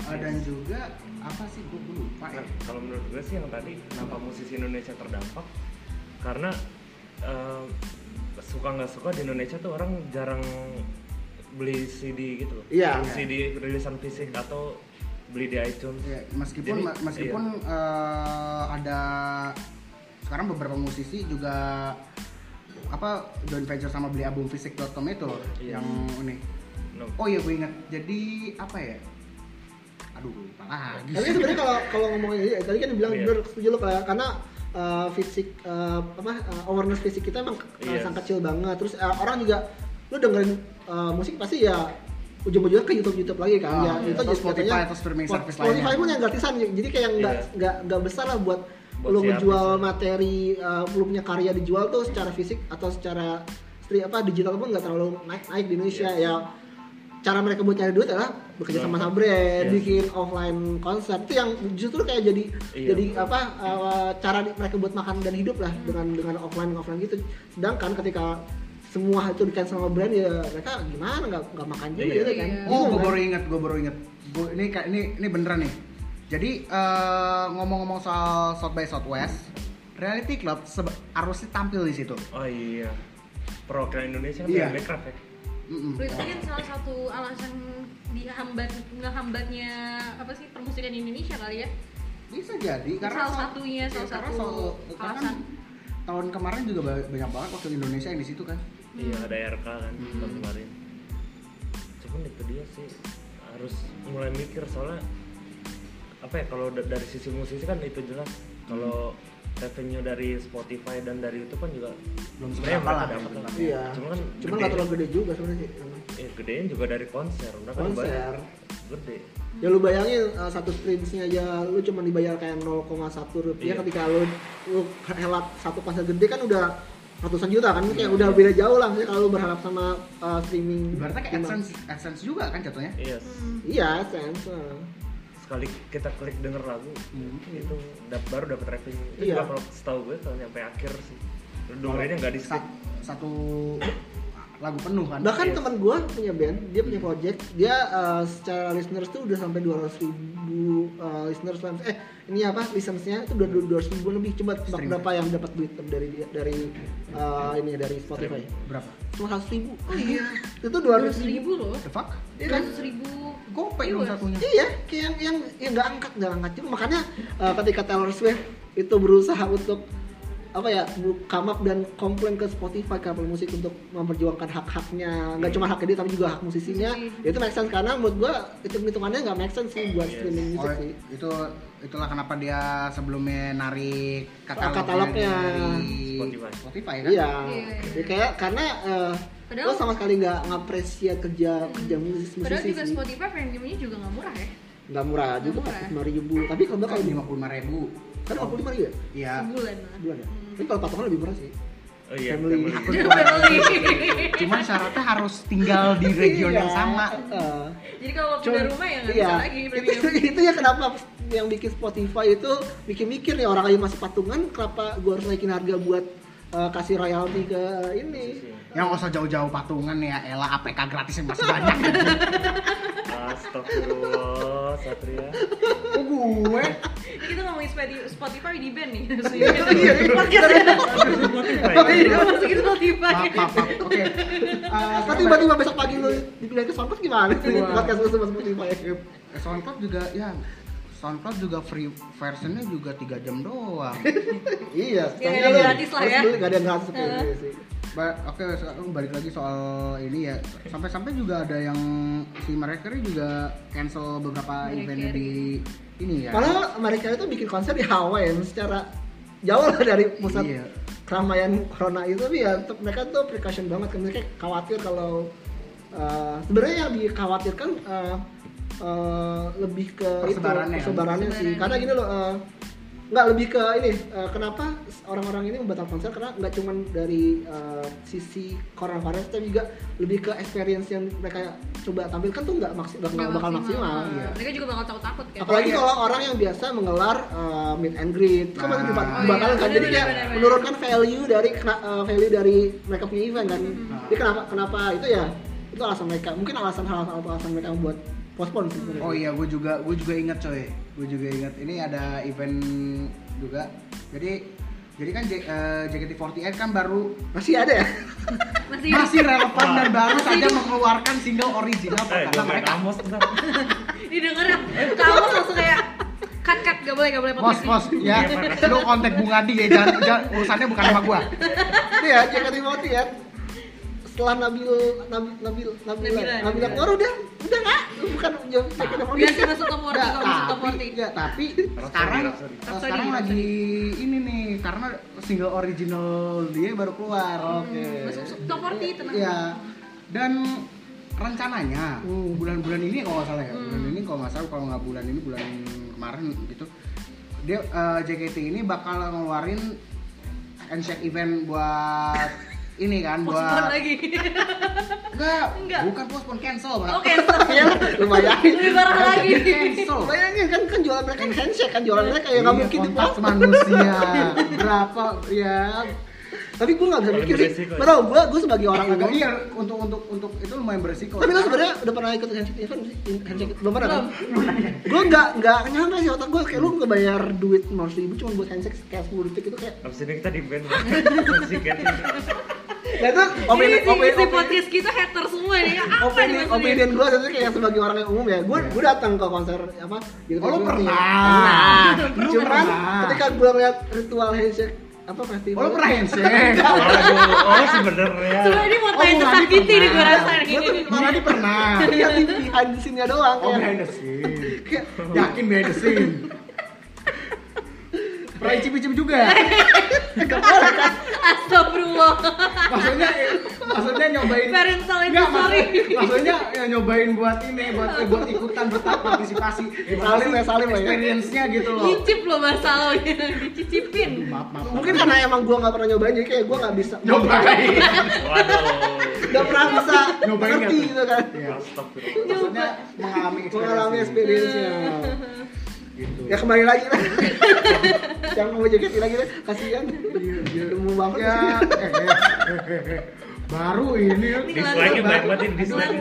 Eh, dan juga apa sih gue lupa ya. Nah, kalau menurut gue sih yang tadi kenapa musisi Indonesia terdampak karena eh, suka nggak suka di Indonesia tuh orang jarang beli CD gitu loh. Iya. CD rilisan fisik atau beli di iTunes. Ya, meskipun Jadi, ma- meskipun eh, ada sekarang beberapa musisi juga apa joint venture sama beli album fisik.com itu loh Iya. yang ini. No. Oh iya gue inget. Jadi apa ya? Aduh lupa lagi. Tapi sebenarnya kalau kalau ngomongin ini, tadi kan dibilang Iya. bener setuju lo kayak karena uh, fisik uh, apa uh, awareness fisik kita emang uh, Iya. sangat kecil banget. Terus uh, orang juga lu dengerin uh, musik pasti ya ujung-ujungnya ke YouTube YouTube lagi kan. Oh, ya iya. itu jadi Spotify katanya- atau streaming Spotify lainnya. pun yang gratisan jadi kayak nggak Iya. nggak nggak besar lah buat, Buat lu si ngejual materi uh, lu punya karya dijual tuh secara fisik atau secara apa digital pun nggak terlalu naik naik di Indonesia Yes. ya cara mereka buat cari duit adalah bekerja sama sama brand, Yes. bikin offline konser itu yang justru kayak jadi Iya. jadi apa uh, cara mereka buat makan dan hidup lah dengan dengan offline offline gitu. Sedangkan ketika semua itu di cancel sama brand ya mereka gimana nggak nggak makan juga Iya. gitu kan. Oh, gue kan? baru inget, gue baru inget. Gua, ini kayak ini ini beneran nih. Jadi eh, ngomong-ngomong soal South by Southwest, Reality Club harusnya tampil di situ. Oh iya. Perwakilan Indonesia kan Iya. iya. Backcraft ya. Mm-mm. itu mungkin salah satu alasan dihambat ngehambatnya apa sih permusikan Indonesia kali ya. Bisa jadi karena Salah satunya, ya, salah satu so- karena kan alasan. tahun kemarin juga ba- banyak banget waktu Indonesia yang di situ kan. Iya ada RK kan Hmm. tahun kemarin. Cuman itu dia sih harus mulai mikir soalnya apa ya kalau da- dari sisi musisi kan itu jelas kalau revenue dari Spotify dan dari YouTube kan juga Belum sebenarnya seberapa mereka lah, dapat gitu lah. Iya. Cuma kan Cuma gede. nggak terlalu gede juga sebenarnya sih. Eh, gedein juga dari konser. Mereka kan Konser. bayar Gede. Ya lu bayangin uh, satu streamsnya aja lu cuma dibayar kayak 0,1 rupiah Iya. ketika lu lu helat satu konser gede kan udah ratusan juta kan kayak udah beda jauh lah misalnya kalau lu berharap sama uh, streaming Ibaratnya kayak. AdSense, AdSense juga kan jatuhnya. Iya. Iya, AdSense. uh. Sekali kita klik denger lagu itu dap- baru dapat. Itu Iya. juga kalau setahu gue kalau nyampe akhir sih. Dengerinnya nggak di skip. Satu lagu penuh kan? Bahkan Yes. teman gue punya band dia punya project. Dia uh, secara listeners tuh udah sampai 200 ribu uh, listeners eh ini apa listeners-nya itu udah 200 ribu lebih. Coba tebak berapa yang dapat duit dari dia- dari uh, ini dari Spotify. Berapa? cuma 100 ribu. Oh, iya. Itu 200 ribu. Ribu loh. The fuck? Iya kan? ribu gope dong satunya. Iya, kayak yang yang yang nggak angkat nggak angkat. Juga makanya uh, ketika Taylor Swift itu berusaha untuk apa ya up dan komplain ke Spotify ke Apple Music untuk memperjuangkan hak-haknya nggak cuma hak dia tapi juga hak musisinya Musisi. ya itu make sense karena menurut gua hitung hitungannya nggak make sense sih buat Yes. streaming Oh, musik sih itu itulah kenapa dia sebelumnya narik katalognya, Katalognya. dari Spotify. Spotify kan? iya Iya, iya. Ya, kayak karena uh, Padahal- lo sama sekali nggak ngapresiasi kerja kerja musisi padahal musisi juga sih Spotify premiumnya juga nggak murah ya nggak murah juga Nggak murah. lima ribu tapi kalau nggak Kalau lima puluh lima ribu. kan lima puluh lima ribu ya Iya. sebulan lah bulan ya tapi kalau patungan lebih murah sih Oh iya, Family. family. Family. Cuman syaratnya harus tinggal di region yang Iya, sama. uh, jadi kalau punya Cuman- rumah ya nggak iya. bisa lagi itu, premium itu ya kenapa yang bikin Spotify itu bikin mikir nih orang lagi masih patungan kenapa gua harus naikin harga buat uh, kasih royalti ke ini Yang nggak usah jauh-jauh patungan ya, elah APK gratis yang masih banyak. Astagfirullah, Satria. Gue. Ini kita ngomongin Spotify- Spotify di band nih Iya, iya. podcast ya Spotify. Iya, masukin Spotify Maaf, maaf, maaf. Oke. Eh, Kan tiba-tiba besok pagi lu dipindahin ke SoundCloud gimana sih podcast lu sama Spotify Eh, SoundCloud juga ya SoundCloud juga free versionnya juga 3 jam doang. iya Ya, lu gratis lah ya. nggak ada yang gratis Oke, sekarang balik lagi soal ini ya. Sampai-sampai juga ada yang si mereka juga cancel beberapa eventnya Carey. di ini ya. Padahal mereka itu bikin konser di Hawaii secara jauh lah dari pusat Iya. keramaian corona itu tapi ya mereka tuh precaution banget kan mereka khawatir kalau uh, sebenarnya yang dikhawatirkan uh, uh, lebih ke itu Persebarannya. persebarannya sih Persebarannya. karena gini loh uh, nggak lebih ke ini uh, kenapa orang-orang ini membatalkan konser karena nggak cuma dari uh, sisi coronavirus tapi juga lebih ke experience yang mereka coba tampilkan tuh nggak maksi nggak Nggak bakal maksimal, Iya. mereka juga bakal takut-takut kan Apalagi iya. kalau orang yang biasa mengelar uh, meet and greet, kan Nah. masih dibat- Oh, dibatalkan iya. kan, jadi kayak menurunkan value dari kena- uh, value dari mereka punya event kan. Hmm. Jadi kenapa kenapa itu ya? Itu alasan mereka. Mungkin alasan hal hal alasan mereka membuat postpone sebenarnya. Oh iya, gue juga gue juga ingat coy. Gue juga ingat ini ada event juga. Jadi jadi kan J- eh, JKT48 kan baru Masih ada ya? masih masih relevan dan baru Masih saja mengeluarkan single original Eh, pertama mereka. Amos bentar. didengar ya kamu langsung kayak cut cut gak boleh gak boleh Bos, podcast bos, ya, lu kontak Bung Adi ya, jangan, jangan urusannya bukan sama gua. Itu ya JKT48 ya. Setelah Nabil Nabil Nabil Nabila, Nabila Nabila. keluar udah udah nggak bukan JKT48. biasa masuk top 40 Nggak, kalau masuk top tapi, 40 ya, tapi sekarang eh, sekarang lagi ini nih karena single original dia baru keluar. Oke. masuk top 40 tenang Iya. Dan rencananya Hmm. bulan-bulan ini kalau nggak salah ya, bulan ini kalau nggak salah kalau nggak bulan ini bulan kemarin gitu, dia eh, JKT ini bakal ngeluarin handshake event buat ini kan postpone buat lagi. Enggak, Enggak. bukan postpone cancel Pak. oke Ya, lumayan. lebih parah lagi. cancel. Bayangin kan kan jualan mereka handshake kan jualan mereka ya nggak Iya, mungkin di kontak manusia. Berapa ya. Tapi gue nggak bisa mikir sih. ya? padahal gue gue sebagai orang agak umum. iya untuk untuk untuk itu lumayan beresiko. Tapi lo sebenarnya udah pernah ikut handshake event sih? handshake belum pernah kan? Gue nggak nggak nyangka sih otak gue kayak lu nggak bayar duit lima ribu cuma buat handshake kayak sepuluh detik itu kayak Abis ini kita di band. Si Ya itu ini opini si, opini si podcast kita hater semua nih. Apa nih opini maksudnya? opinion gue sebenarnya kayak sebagai orang yang umum ya. Gue gue datang ke konser apa gitu Oh, lu Pernah. pernah. Lu cuman pernah. ketika gue ngeliat ritual handshake apa festival. Oh pernah handshake? Oh sebenarnya. Coba ini mau Oh, tanya Adi tersakiti nih gue pernah. rasa nih Gua tuh pernah. Iya di behind the scene-nya doang oh kayak behind the scene. Kayak yakin behind the scene pernah icip-icip juga astagfirullah. Maksudnya maksudnya nyobain parental itu Enggak, sorry. maksud- maksudnya ya, nyobain buat ini buat eh, buat ikutan bertahap partisipasi. Salim ya, salim ya. experience-nya gitu loh. Nyicip loh masalahnya dicicipin. Maaf maaf mungkin karena emang gue nggak pernah nyobain jadi kayak gue nggak bisa nyobain? Waduh. nggak pernah bisa Nyobain ngerti gitu kan. Astagfirullah. maksudnya mengalami experience mengalami experience-nya gitu. Ya kembali lagi lah yang mau JKT lagi deh kasihan. Banget ya eh, eh, eh, eh, eh. Baru ini. Banyak banget ini dislike.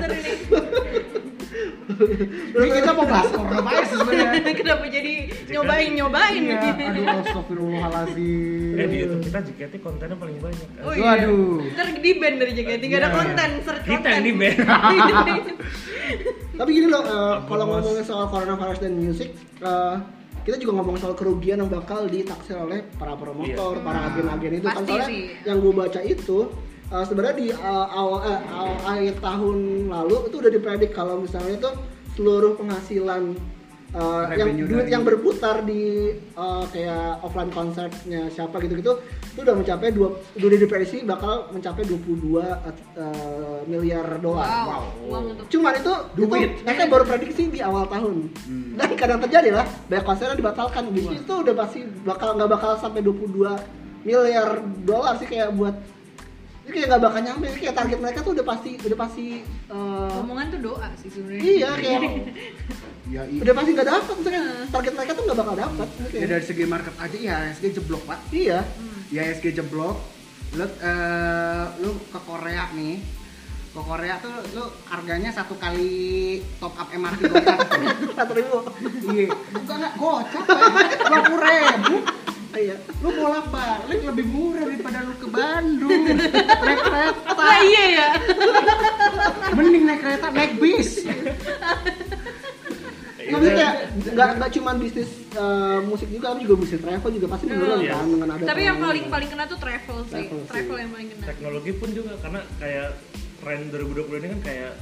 Ini. Kita mau bahas coronavirus sebenarnya. Kenapa jadi nyobain nyobain? Iya, aduh astagfirullahaladzim. Eh di YouTube kita JKT kontennya paling banyak. Oh iya. Waduh. Ntar di band dari JKT nggak ada Iya. konten, search Kita yang di band. Tapi gini loh, eh, kalau ngomongin soal coronavirus dan musik, eh, kita juga ngomong soal kerugian yang bakal ditaksir oleh para promotor, Iya. para agen-agen itu kan Pasti soalnya sih. yang gue baca itu eh, sebenarnya di eh, awal, eh, awal akhir tahun lalu itu udah dipredik kalau misalnya itu seluruh penghasilan eh, yang duit dari- yang berputar di eh, kayak offline konsernya siapa gitu-gitu itu udah mencapai dua udah diprediksi bakal mencapai 22 eh, miliar dolar. Wow, untuk Cuman itu Duit. itu mereka baru prediksi di awal tahun. Hmm. Dan kadang terjadi lah, banyak konser yang dibatalkan. Bisnis itu udah pasti bakal nggak bakal sampai 22 miliar dolar sih kayak buat ini kayak nggak bakal nyampe kayak target mereka tuh udah pasti udah pasti eh, omongan tuh doa sih sebenarnya. iya kayak Ya, i- udah pasti nggak dapat misalnya target mereka tuh nggak bakal dapat ya dari segi market aja ya SG jeblok pak. iya Ya SG jeblok. Lu eh, lu ke Korea nih. Ke Korea tuh lu harganya satu kali top up MRT gocap satu ribu Iya, bukan nggak gocap, dua puluh ribu. Iya Lu bolak balik lebih murah daripada lu ke Bandung naik kereta. Lah iya ya. Mending naik kereta naik bis. Nggak bisa kayak nggak nggak cuma bisnis eh, musik juga, tapi juga bisnis travel juga pasti menurun Iya. kan dengan ada Tapi yang paling paling kena tuh travel sih. Travel sih. Travel yang paling kena. Teknologi pun juga karena kayak tren 2020 ini kan kayak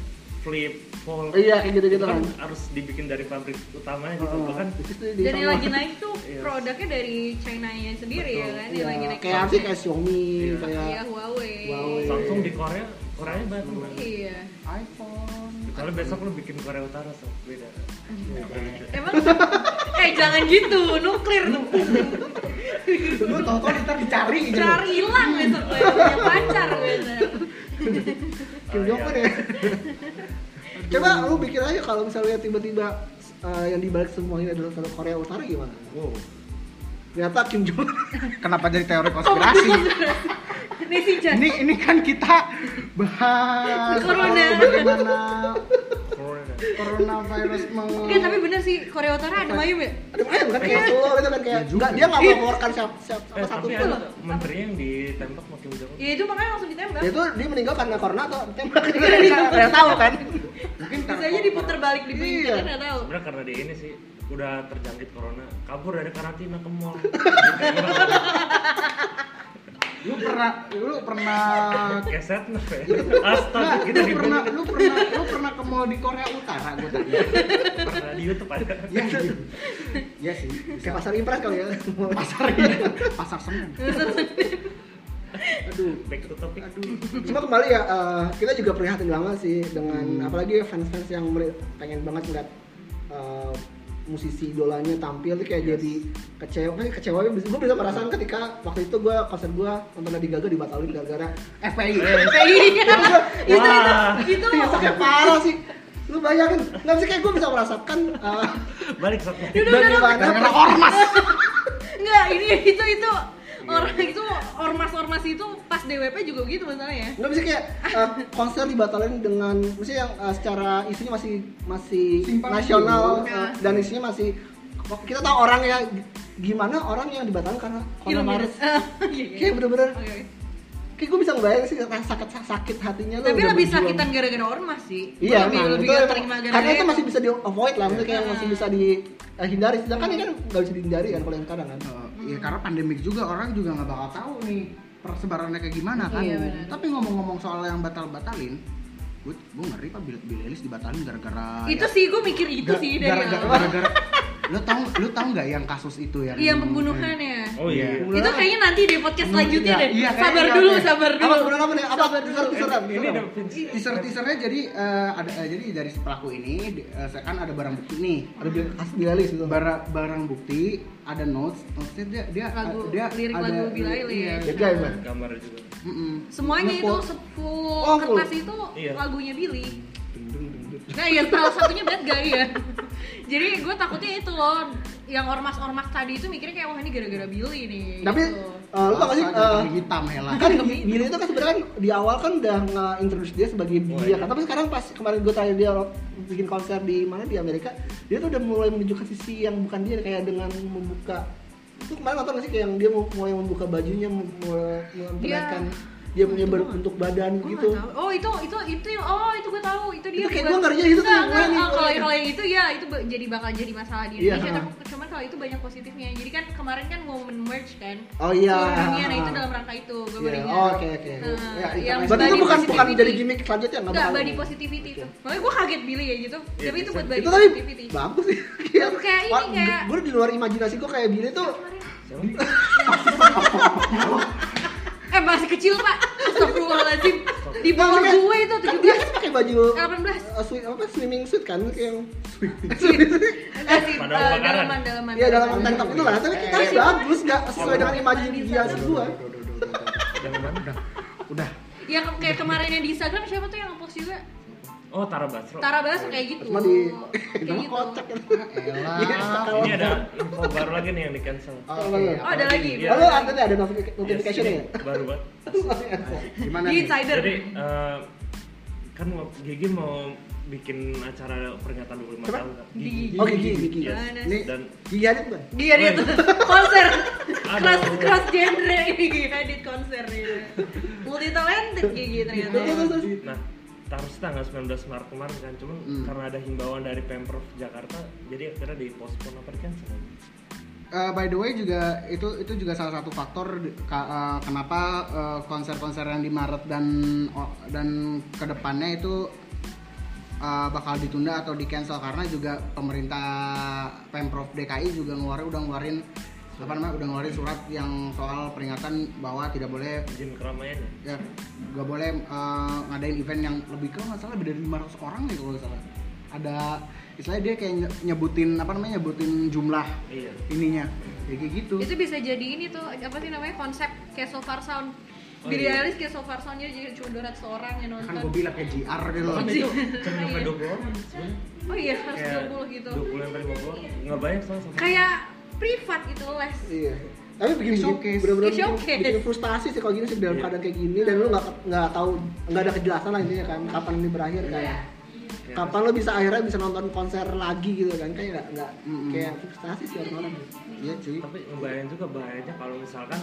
flip, fold. Iya, kayak gitu-gitu Itu kan kan. harus dibikin dari pabrik utamanya gitu. Oh, tuh di Dan yang lagi naik tuh Iya. produknya dari China-nya sendiri ya Betul. kan, Iya, yang lagi naik. kayak apa sih kayak Xiaomi Iya. kayak Iya, Huawei. Huawei. Samsung di Korea, Koreanya banyak banget. Iya. iPhone. Kalau besok lu bikin Korea Utara so beda. Emang eh jangan gitu, nuklir tuh. Lu tau-tau ntar dicari gitu. Cari hilang besok gue punya pacar besok. Kim Jong iya. Un ya. Coba lu pikir aja kalau misalnya tiba-tiba eh, yang dibalik semua ini adalah satu Korea Utara gimana? Wow. Ternyata Kim Jong Kenapa jadi teori konspirasi? Nih si Jan. ini ini kan kita bahas bagaimana. Coronavirus meng Enggak, tapi bener sih Korea Utara ada mayum ya? ada main kan kayak Solo gitu kan kayak Iya juga. nggak dia nggak mau mengeluarkan siapa siapa Eh, satu pun. ada menteri yang ditembak sama Kim Jong Un. Ya itu makanya langsung ditembak. Ya itu dia meninggal karena corona atau tembak Nggak tahu kan? mungkin Bisa aja diputer balik di Iya. pinggir kan nggak tahu. Sebenarnya karena dia ini sih udah terjangkit corona, kabur dari karantina ke mall. lu pernah lu pernah Keset ya. Astaga, kita lu di pernah lu pernah lu pernah ke mall di Korea Utara gue tanya pernah di YouTube ada. ya sih ya sih Kayak pasar impres kali ya. pasar pasar senen Aduh. Back to topic. aduh Cuma kembali ya, eh, kita juga prihatin banget sih dengan apalagi fans-fans yang pengen banget ngeliat eh, musisi idolanya tampil tuh kayak jadi kecewa, kan kecewa. Gue bisa merasakan ketika waktu itu gue konser gue nonton Lady Gaga dibatalin gara-gara FPI Iya. itu itu itu. sakit parah sih. Lu bayangin, nggak bisa kayak gue bisa merasakan eh, Balik satu. bagaimana ormas Enggak, ini itu itu orang itu ormas-ormas itu pas DWP juga begitu masalahnya. nggak bisa kayak eh, konser dibatalin dengan misalnya yang eh, secara isinya masih masih Simpang nasional eh, dan isinya masih kita tahu orang ya gimana orang yang dibatalkan karena coronavirus Iya, iya. kayak bener-bener Oke, oke. Kayak gue bisa ngebayang sih rasa sakit sakit hatinya lu Tapi lebih berjuang. sakitan gara-gara ormas sih. iya lebih, lebih itu terima gara-gara karena itu masih bisa di avoid lah maksudnya kayak Ah. masih bisa dihindari sedangkan ini kan nggak bisa dihindari kan kalau yang sekarang kan. Ya karena pandemik juga orang juga nggak bakal tahu nih persebarannya kayak gimana kan. Iya, tapi ngomong-ngomong soal yang batal-batalin gue gue ngeri pak Bill, Bill Eilish dibatalin gara-gara Itu ya- sih gue mikir itu sih dari gara-gara, awal. gara-gara lu tahu lu tahu nggak yang kasus itu yang Iya pembunuhan ya. Oh iya. Itu kayaknya nanti di podcast Hmm, selanjutnya iya, deh. iya, sabar kayaknya, dulu, oke. sabar apa dulu. sebenarnya apa nih apa dulu. serem Ini teaser teasernya jadi eh, ada eh, jadi dari si pelaku ini eh, kan ada barang bukti nih ada kasus bilalis gitu barang barang bukti ada notes notesnya dia dia Lagu- dia lirik ada lagu Billie Eilish. iya, ya guys man Gambar juga. mm-mm. Semuanya Nge- itu full- se- full Oh, kertas itu Iya. lagunya Billy. Nah iya salah satunya bad guy ya. Jadi gue takutnya itu loh, yang ormas-ormas tadi itu mikirnya kayak wah ini gara-gara Billy nih. Tapi gitu. eh, lu tau gak sih jadi hitam Hela kan Billy itu kan sebenarnya kan di awal kan udah nge-introduce dia sebagai Oh, dia iya. kan tapi sekarang pas kemarin gue tanya dia bikin konser di mana di Amerika dia tuh udah mulai menunjukkan sisi yang bukan dia kayak dengan membuka itu kemarin nonton gak sih kayak yang dia mau mulai membuka bajunya mulai memperlihatkan dia punya Itu berbentuk badan Gua gitu nggak tahu. Oh itu itu itu yang oh itu gue tahu itu dia. Itu kayak gua ngerinya itu tuh Nggak, nggak, oh, kalau kalau- yang itu ya itu jadi bakal jadi masalah di Iya, Indonesia. ha. tapi cuman kalau itu banyak positifnya. Jadi kan kemarin kan women merge kan. oh iya dunia, nah itu dalam rangka itu gue Iya, beringat. oh, oke oke Nah, Ya, yang berarti itu bukan bukan jadi gimmick selanjutnya nggak Enggak, bakal body positivity itu. Makanya gue kaget Billy ya gitu. Iya, Tapi itu bisa. buat body itu tapi positivity. bagus sih Itu kayak ini, kayak- gue di luar imajinasi gue kayak Billy tuh Eh masih kecil pak. Astagfirullahaladzim. Di bawah Maksudnya, gue itu kan 17. dia kan pakai baju 18. uh, swi- apa swimming suit kan kayak yang Pada eh, kebakaran. dalaman, dalaman. Iya dalam tank top itu lah, tapi kita Eh, bagus nggak sesuai dengan imajinasi mana? udah udah Ya kayak kemarin yang di Instagram siapa tuh yang post juga? Oh Tara Basro. Tara Basro kayak gitu. Cuma di Kayak nama gitu. kocak. Elah Ini ada info baru lagi nih yang di cancel. Oh, iya. Oh, ada lagi. Iya. Oh, lu ada ada notifi- notification Yes, ya? Baru banget. gimana Di nih insider. Jadi eh, kan mau Gigi mau bikin acara peringatan 25 Siapa? tahun kan? Gigi. Oh, Gigi, Gigi. Yes. Ini Dan Gigi Hadid bukan? Dia dia tuh konser cross cross genre Gigi edit konser ya. Multi talented Gigi ternyata. Nah harus tanggal 19 Maret kemarin kan cuman Hmm. karena ada himbauan dari Pemprov Jakarta jadi akhirnya di postpone apa di cancel Eh, by the way juga itu itu juga salah satu faktor eh, kenapa eh, konser-konser yang di Maret dan oh, dan ke depannya itu eh, bakal ditunda atau di cancel karena juga pemerintah pemprov DKI juga ngeluarin udah ngeluarin apa namanya udah ngeluarin surat yang soal peringatan bahwa tidak boleh izin keramaian ya nggak boleh eh, ngadain event yang lebih ke nggak salah lebih dari 500 orang nih kalau nggak salah ada istilahnya dia kayak nye- nyebutin apa namanya nyebutin jumlah iya ininya ya kayak gitu Itu bisa jadi ini tuh apa sih namanya konsep kayak so far sound. Oh, Billie iya. Eilish kayak so far soundnya jadi cuma 200 orang yang kan nonton. gue bilang kayak JR gitu loh kan Iya. itu cuma sampai Iya. 20 orang sebenarnya Oh iya harus kayak 20 gitu. 20 sampai 50 orang nggak banyak soalnya Kayak privat gitu les. Iya. Tapi bikin Showcase. bener-bener Iya, bikin, showcase. bikin frustasi sih kalau gini sih dalam Iya. keadaan kayak gini dan lu nggak nggak tahu nggak ada kejelasan lah intinya kan kapan ini berakhir kan. Iya. Ya, Kapan lu bisa akhirnya bisa nonton konser lagi gitu kan kayak nggak nggak Mm-mm. kayak frustasi sih orang-orang. iya cuy tapi ngebayangin juga bahayanya kalau misalkan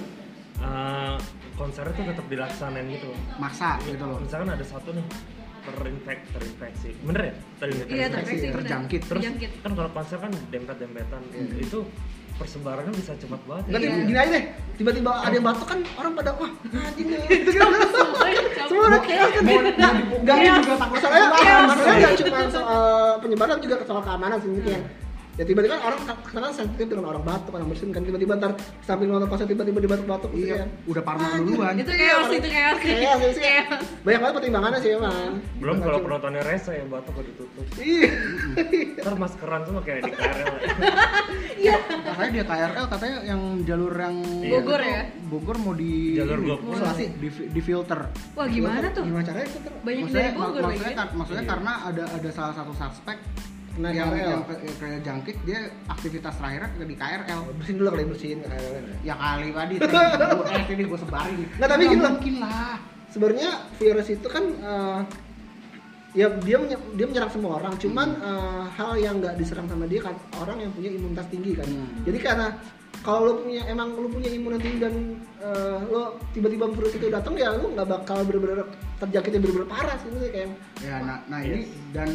eh, konser itu tetap dilaksanain gitu loh maksa gitu loh misalkan ada satu nih terinfek terinfeksi bener ya terinfeksi Iya terinfeksi terjangkit. terus Terjangkit. kan kalau konser kan dempet dempetan itu persebarannya bisa cepat banget Nanti Iya. gini aja deh, tiba-tiba ada yang batuk kan orang pada wah anjing nih. Gitu kan. Semua udah chaos kan. Nah, enggak juga takut masalahnya enggak cuma soal penyebaran juga soal keamanan sih mungkin. Iya. Ya tiba-tiba kan orang sekarang sensitif dengan orang batuk, orang bersin kan tiba-tiba ntar sambil nonton konser tiba-tiba dibatuk-batuk gitu iya kan. udah parno duluan Itu chaos, itu chaos. Chaos sih. Banyak banget pertimbangannya sih emang. belum kalau penontonnya rese ya batuk udah ditutup Iya. ntar maskeran semua kayak di KRL Iya. katanya dia KRL katanya yang jalur yang Iya. Bogor ya? Bogor mau di Jalur isolasi, di, di filter Wah gimana tuh? Gimana caranya itu? Banyak dari Bogor maksudnya, ya? kar- maksudnya Iya. karena ada ada salah satu suspek Kena yang, KRL. yang ke, ke jangkit dia aktivitas terakhirnya di KRL Bersihin dulu kali bersihin KRL. ya kali tadi eh ini gue sebarin Nggak, tapi gini mungkin lah sebenarnya virus itu kan eh, ya dia dia menyerang semua orang cuman eh, hal yang nggak diserang sama dia kan orang yang punya imunitas tinggi kan Hmm. jadi karena kalau lo punya emang lo punya imunitas tinggi dan eh, lo tiba-tiba virus itu datang ya lo nggak bakal bener-bener terjangkitnya bener-bener parah sih kayak ya nah, nah Yes. ini dan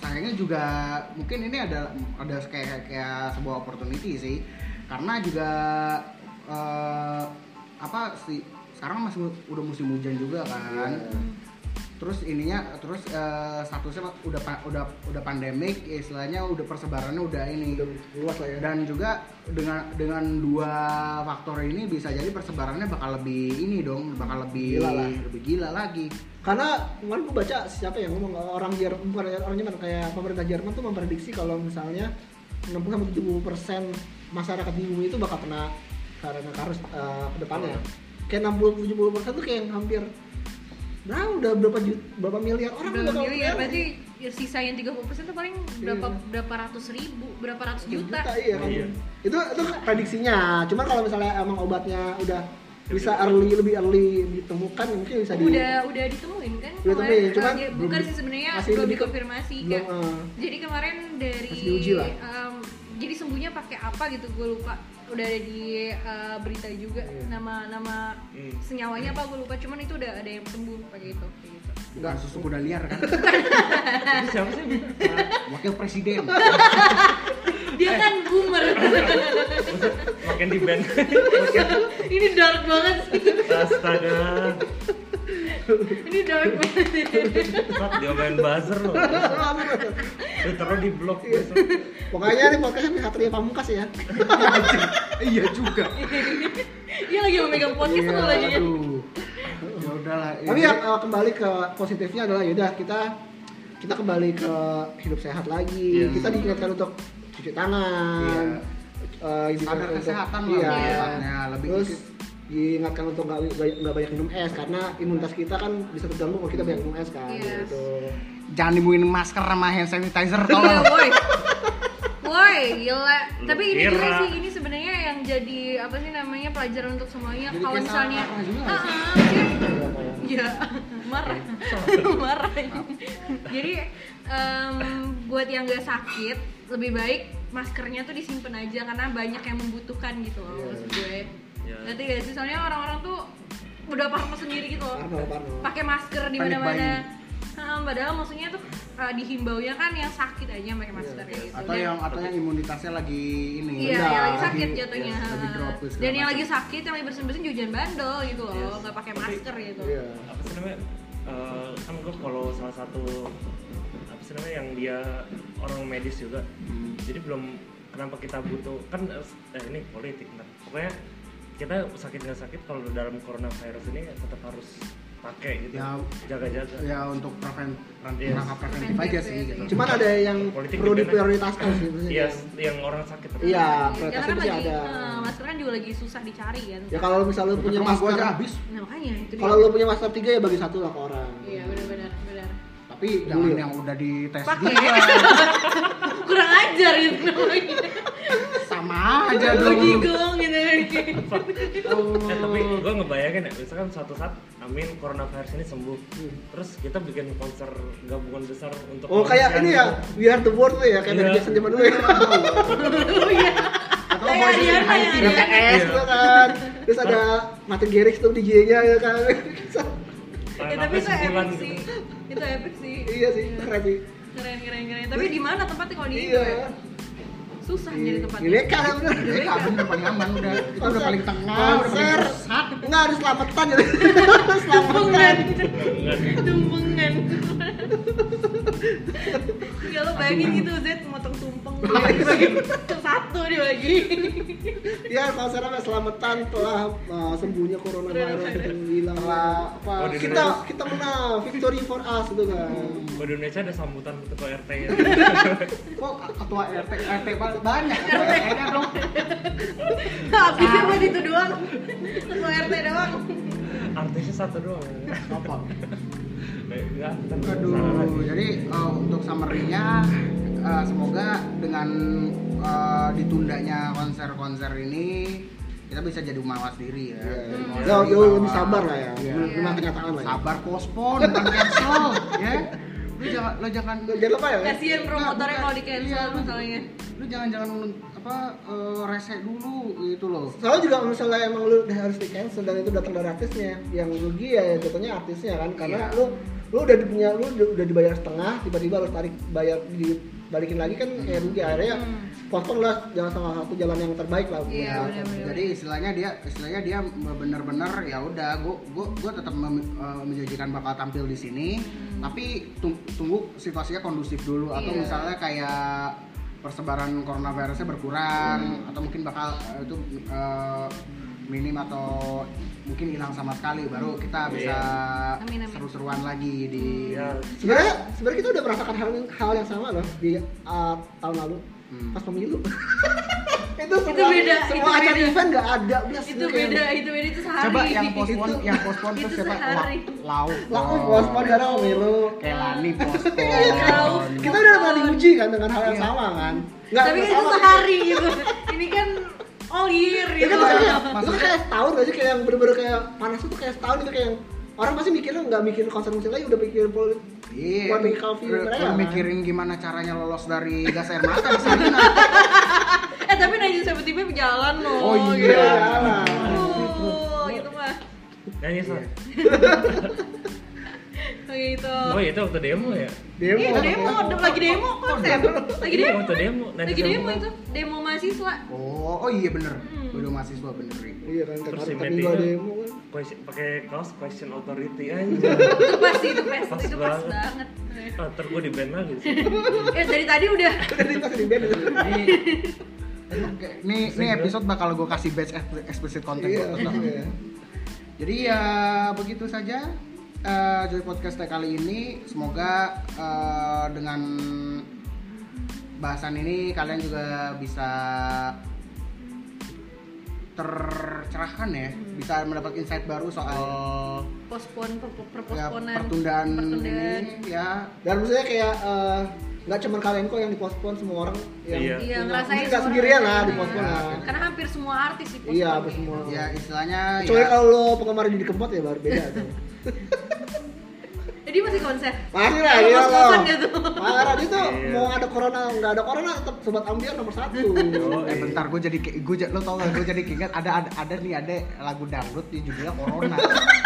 sayangnya juga mungkin ini ada ada kayak kayak sebuah opportunity sih. Karena juga eh, apa sih sekarang masih udah musim hujan juga kan terus ininya terus eh, statusnya udah udah udah pandemik istilahnya udah persebarannya udah ini udah luas lah ya dan juga dengan dengan dua faktor ini bisa jadi persebarannya bakal lebih ini dong bakal lebih Gila lah. lebih gila lagi karena kemarin gue baca siapa yang ngomong orang Jerman bukan orang Jerman kayak pemerintah Jerman tuh memprediksi kalau misalnya 60 sampai 70 persen masyarakat di bumi itu bakal kena karena karus eh, ke depannya. Kayak 60 70 persen tuh kayak yang hampir berapa udah berapa juta berapa miliar orang berapa udah miliar kalau- berarti ya sisa yang 30% itu paling berapa Iya. berapa ratus ribu berapa ratus juta juta iya kan Iya. itu itu prediksinya cuma kalau misalnya emang obatnya udah bisa early lebih early ditemukan ya mungkin bisa di udah udah ditemuin kan Udah kemarin, ditemuin, cuman ya, bukan sih sebenarnya masih belum dikonfirmasi belum, kayak eh. jadi kemarin dari Masih diuji lah. em, jadi sembuhnya pakai apa gitu gue lupa udah ada di eh, berita juga Iya. nama nama Hmm. senyawanya apa gue lupa cuman itu udah ada yang sembuh pakai itu kayak gitu Bukan susu kuda liar kan? Itu siapa sih? Wakil presiden. dia kan boomer makin di band. ini dark banget sih Astaga. Ini dark banget main buzzer loh. Twitternya di blok besok. pokoknya nih podcastnya Satria Pamungkas ya iya juga. dia lagi memegang podcast Iya, tuh lagi ya. Ya udahlah. tapi ya eh, kembali ke positifnya adalah yaudah kita kita kembali ke hidup sehat lagi Iya. kita diingatkan untuk cuci tangan eh, untuk- kesehatan lah iya. pokoknya, lebih terus. Diingatkan untuk nggak nggak- banyak minum es karena imunitas kita kan bisa terganggu kalau kita banyak minum es kan Iya. gitu Jangan dimuin masker sama hand sanitizer Iya, tolong. woi. Woi, gila. Lu Tapi ini juga sih, ini sebenarnya yang jadi apa sih namanya pelajaran untuk semuanya. Jadi Kalau misalnya, ah, ah, maksudnya- Iya, marah, marah. Jadi em, buat yang gak sakit, lebih baik maskernya tuh disimpan aja karena banyak yang membutuhkan gitu loh maksud gue. Iya. Nanti gak sih, soalnya orang-orang tuh udah parno sendiri gitu loh Parno, parno. pakai masker di mana-mana. Nah, padahal maksudnya tuh uh, dihimbaunya kan yang sakit aja pakai masker kayak gitu. Atau Dan- yang atau yang imunitasnya lagi ini. Iya, rendah, yang lagi sakit lagi- jatuhnya. Lagi drop segala Dan yang macam. lagi sakit, yang lagi bersin-bersin juga jangan bandel gitu loh, Yes. nggak pakai masker gitu. iya Apa sih namanya? Eh, kan gue kalau salah satu apa sih namanya yang dia orang medis juga. Jadi belum kenapa kita butuh kan eh, ini politik ntar. Pokoknya kita sakit nggak sakit kalau dalam coronavirus ini tetap harus pakai gitu Ya. jaga-jaga ya untuk preven, preven- Yes. rangka preventif aja ya, sih gitu. iya. cuman ada yang Politik perlu diprioritaskan sih iya yang orang sakit Iya, Ya, prioritasnya karena kan ada. eh, masker kan juga lagi susah dicari kan. ya kalau misalnya lu punya masker aja habis. Nah, makanya itu dia. kalau lu punya masker tiga ya bagi satu lah ke orang Iya, benar-benar, benar. Tapi jangan Dulu. yang udah dites juga. Kurang ajar gitu aja dong. gigong gitu. Eh, tapi gue ngebayangin ya, misalkan suatu saat amin coronavirus ini sembuh, terus kita bikin konser gabungan besar untuk oh kayak ini ya We Are The World tuh ya kayak dari. Jackson zaman dulu ya Oh iya. Atau Kayak ya, IT. Ariana. BTS tuh kan terus ada Martin Garrix tuh DJ-nya ya kan Ya, tapi itu epic sih. gitu. Itu epic sih. iya sih keren sih Keren, keren, keren. Tapi di mana tempatnya kalau di Indo iya ya? Susah nyari tempatnya. ini kan bener Jadi nggak bener paling aman udah. Itu udah paling tengah, udah paling konser pusat. nggak harus selamatan jadi Tumpengan. Enggak. Tumpengan. Ya lo bayangin gitu Z motong tumpeng dibagi satu dibagi. ya nggak selamatan telah uh, sembuhnya coronavirus itu hilang lah apa Oh, kita Indonesia. kita menang victory for us itu kan Di Indonesia ada sambutan ketua RT ya. Kok ketua RT RT banyak? Kayaknya dong. Habisnya buat itu doang. Ketua RT doang. Artisnya satu doang. Apa? Aduh, jadi uh, untuk summary-nya uh, semoga dengan uh, ditundanya konser-konser ini kita bisa jadi mawas diri ya. Jadi mawas Yo, diri yo, bahwa- lebih sabar lah ya Iya. memang kenyataan lah ya Sabar postpone bukan cancel ya. Lu jangan lu jangan jangan lupa ya Kasihan promotornya kalau di cancel Iya, lu- masalahnya. Lu jangan jangan apa uh, rese dulu gitu loh. Soalnya juga misalnya emang lu udah harus di cancel dan itu datang dari artisnya, yang rugi ya jatuhnya artisnya kan, karena Iya. lu lu udah punya lu udah, udah dibayar setengah, tiba-tiba harus tarik bayar dibalikin lagi kan kayak rugi akhirnya potong lah jangan salah satu jalan yang terbaik lah. Hmm. Iya, buat- benar-benar. Jadi istilahnya dia istilahnya dia bener-bener ya udah gua gua gua tetap mem- eh, menjanjikan bakal tampil di sini tapi tung- tunggu situasinya kondusif dulu atau Iya. misalnya kayak persebaran coronavirusnya berkurang atau mungkin bakal eh, itu eh, minim atau mungkin hilang sama sekali baru kita bisa Amin, amin. seru-seruan lagi di Ya, Sebenarnya sebenarnya kita udah merasakan hal yang hal yang sama loh di uh, tahun lalu Hmm. pas pemilu. itu semua beda, semua itu acara beda. event nggak ada Bias, itu beda itu beda itu sehari Coba yang postpone, Itu- yang postpone tuh itu siapa? sehari. La- Lauk. Laku dong. postpone gara Omelo Kayak Lani Lauk. postpone. kita udah pernah diuji kan dengan hal yang sama kan nggak tapi kan itu sehari gitu ini kan all year Ya gitu kan kayak, itu Maksudnya- kayak setahun sih kayak yang bener-bener kayak panas itu kayak setahun itu kayak yang orang pasti mikirnya nggak mikirin konser musik lagi udah mikirin politik Iya, mereka lu kan. mikirin gimana caranya lolos dari gas air mata di sana. eh tapi Najib tiba-tiba berjalan loh Oh iya. gitu. jalan. Oh, gitu mah Nyanyi Iya. gitu Oh iya itu waktu demo ya? demo Iya, demo, de- lagi demo konser. Lagi Iya, demo. waktu demo. Nanti Lagi demo itu, demo mahasiswa. Oh, oh iya bener. Hmm. Udah mahasiswa bener. Iya kan Terus tapi si Meti gua kan demo kan pakai kaos question authority aja. Itu pas sih, itu pas, Pas itu pas banget. banget. Ah, ntar gue di band lagi sih. Eh dari tadi udah tadi pas di band ini ini episode bakal gue kasih batch ex- explicit content iya iya. Jadi ya begitu saja eh, Joy Podcast kali ini. Semoga eh, dengan bahasan ini kalian juga bisa tercerahkan ya, bisa mendapat insight baru soal postpone, per- per- ya, perposponan. pertundaan, pertundaan. ini ya dan maksudnya kayak eh, nggak cuma kalian kok yang dipospon semua orang yang Iya. Iya, punya- ngerasain nggak sendirian lah Iya. dipospon lah Karena hampir semua artis sih iya apa semua ya istilahnya kecuali ya, kalau lo penggemar di kempot ya baru beda tuh Jadi masih konser. Masih lah, kos-kosan lo. Parah itu Iya. mau ada corona nggak ada corona tetap sobat ambiar nomor satu. Oh, Eh iya. bentar gue jadi gue lo tau gak gue jadi keinget ada ada ada nih ada lagu dangdut di judulnya Corona.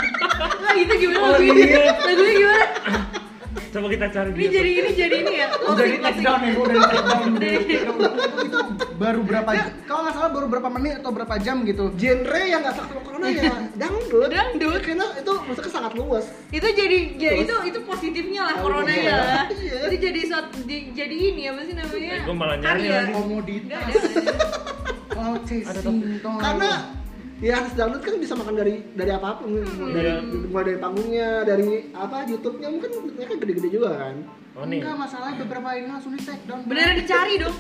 Lah itu gimana? Oh, lagunya? iya. Lagunya gimana? Coba kita cari Ini dia. jadi ini jadi ini ya. udah di take down ya gue udah di take down itu, baru berapa kalau nggak salah baru berapa menit atau berapa jam gitu Genre yang nggak sama corona ya dangdut. Dangdut. Karena itu maksudnya sangat luas. itu jadi ya itu itu positifnya lah Oh, corona iya. ya Iya. itu jadi suat- di- jadi ini apa sih namanya Eh, gua malah nyari komoditas oh. Karena ya artis dangdut kan bisa makan dari dari apa pun. Dari mulai dari panggungnya dari apa YouTube-nya mungkin mereka gede-gede juga kan. Oh nih. enggak masalah beberapa ini langsung di take down. Beneran dicari dong.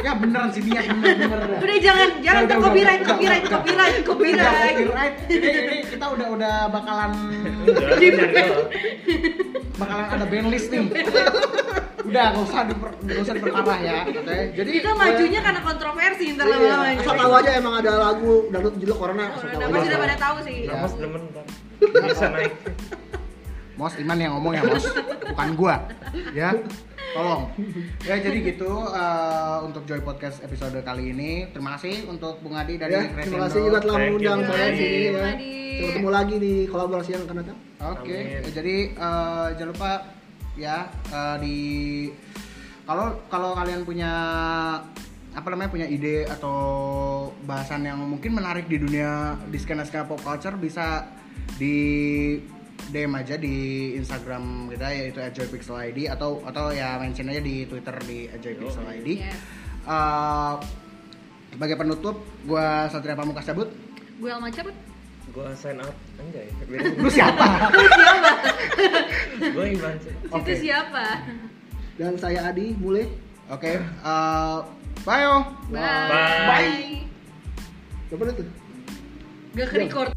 Ya beneran sih dia bener bener dah. udah jangan jangan Udah, copyright copyright copyright copyright. copyright. Ini, kita udah udah bakalan bakalan ada band list nih. udah nggak usah diper, nggak usah diperparah ya. Oke. Jadi kita majunya karena kontroversi ntar Iya, lama-lama asal tahu aja emang ada lagu dangdut judul corona asal tahu Nah, aja. pasti udah pada tahu sih Ya. Mas demen ntar. Bisa naik. Mos Iman yang ngomong ya Mos, bukan gua. Ya. Tolong. Ya jadi gitu eh, untuk Joy Podcast episode kali ini. Terima kasih untuk Bung Adi dari ya, Crescendo. terima kasih juga telah mengundang saya Adi. sini ya. Ketemu lagi di kolaborasi yang akan datang. Oke, ya, jadi eh, jangan lupa ya eh, di kalau kalau kalian punya apa namanya punya ide atau bahasan yang mungkin menarik di dunia di skena skena pop culture bisa di DM aja di Instagram kita yaitu @joypixelid atau atau ya mention aja di Twitter di @joypixelid. Yes. Eh, sebagai penutup, gua Satria Pamungkas cabut. gue Alma cabut Gua sign out anjay. Lu siapa? siapa Gue Ivan sih. Oke. itu siapa Dan saya Adi, mulai. Oke, eh, bye yo. bye Bye. bye Berapa menit tuh? gak ke record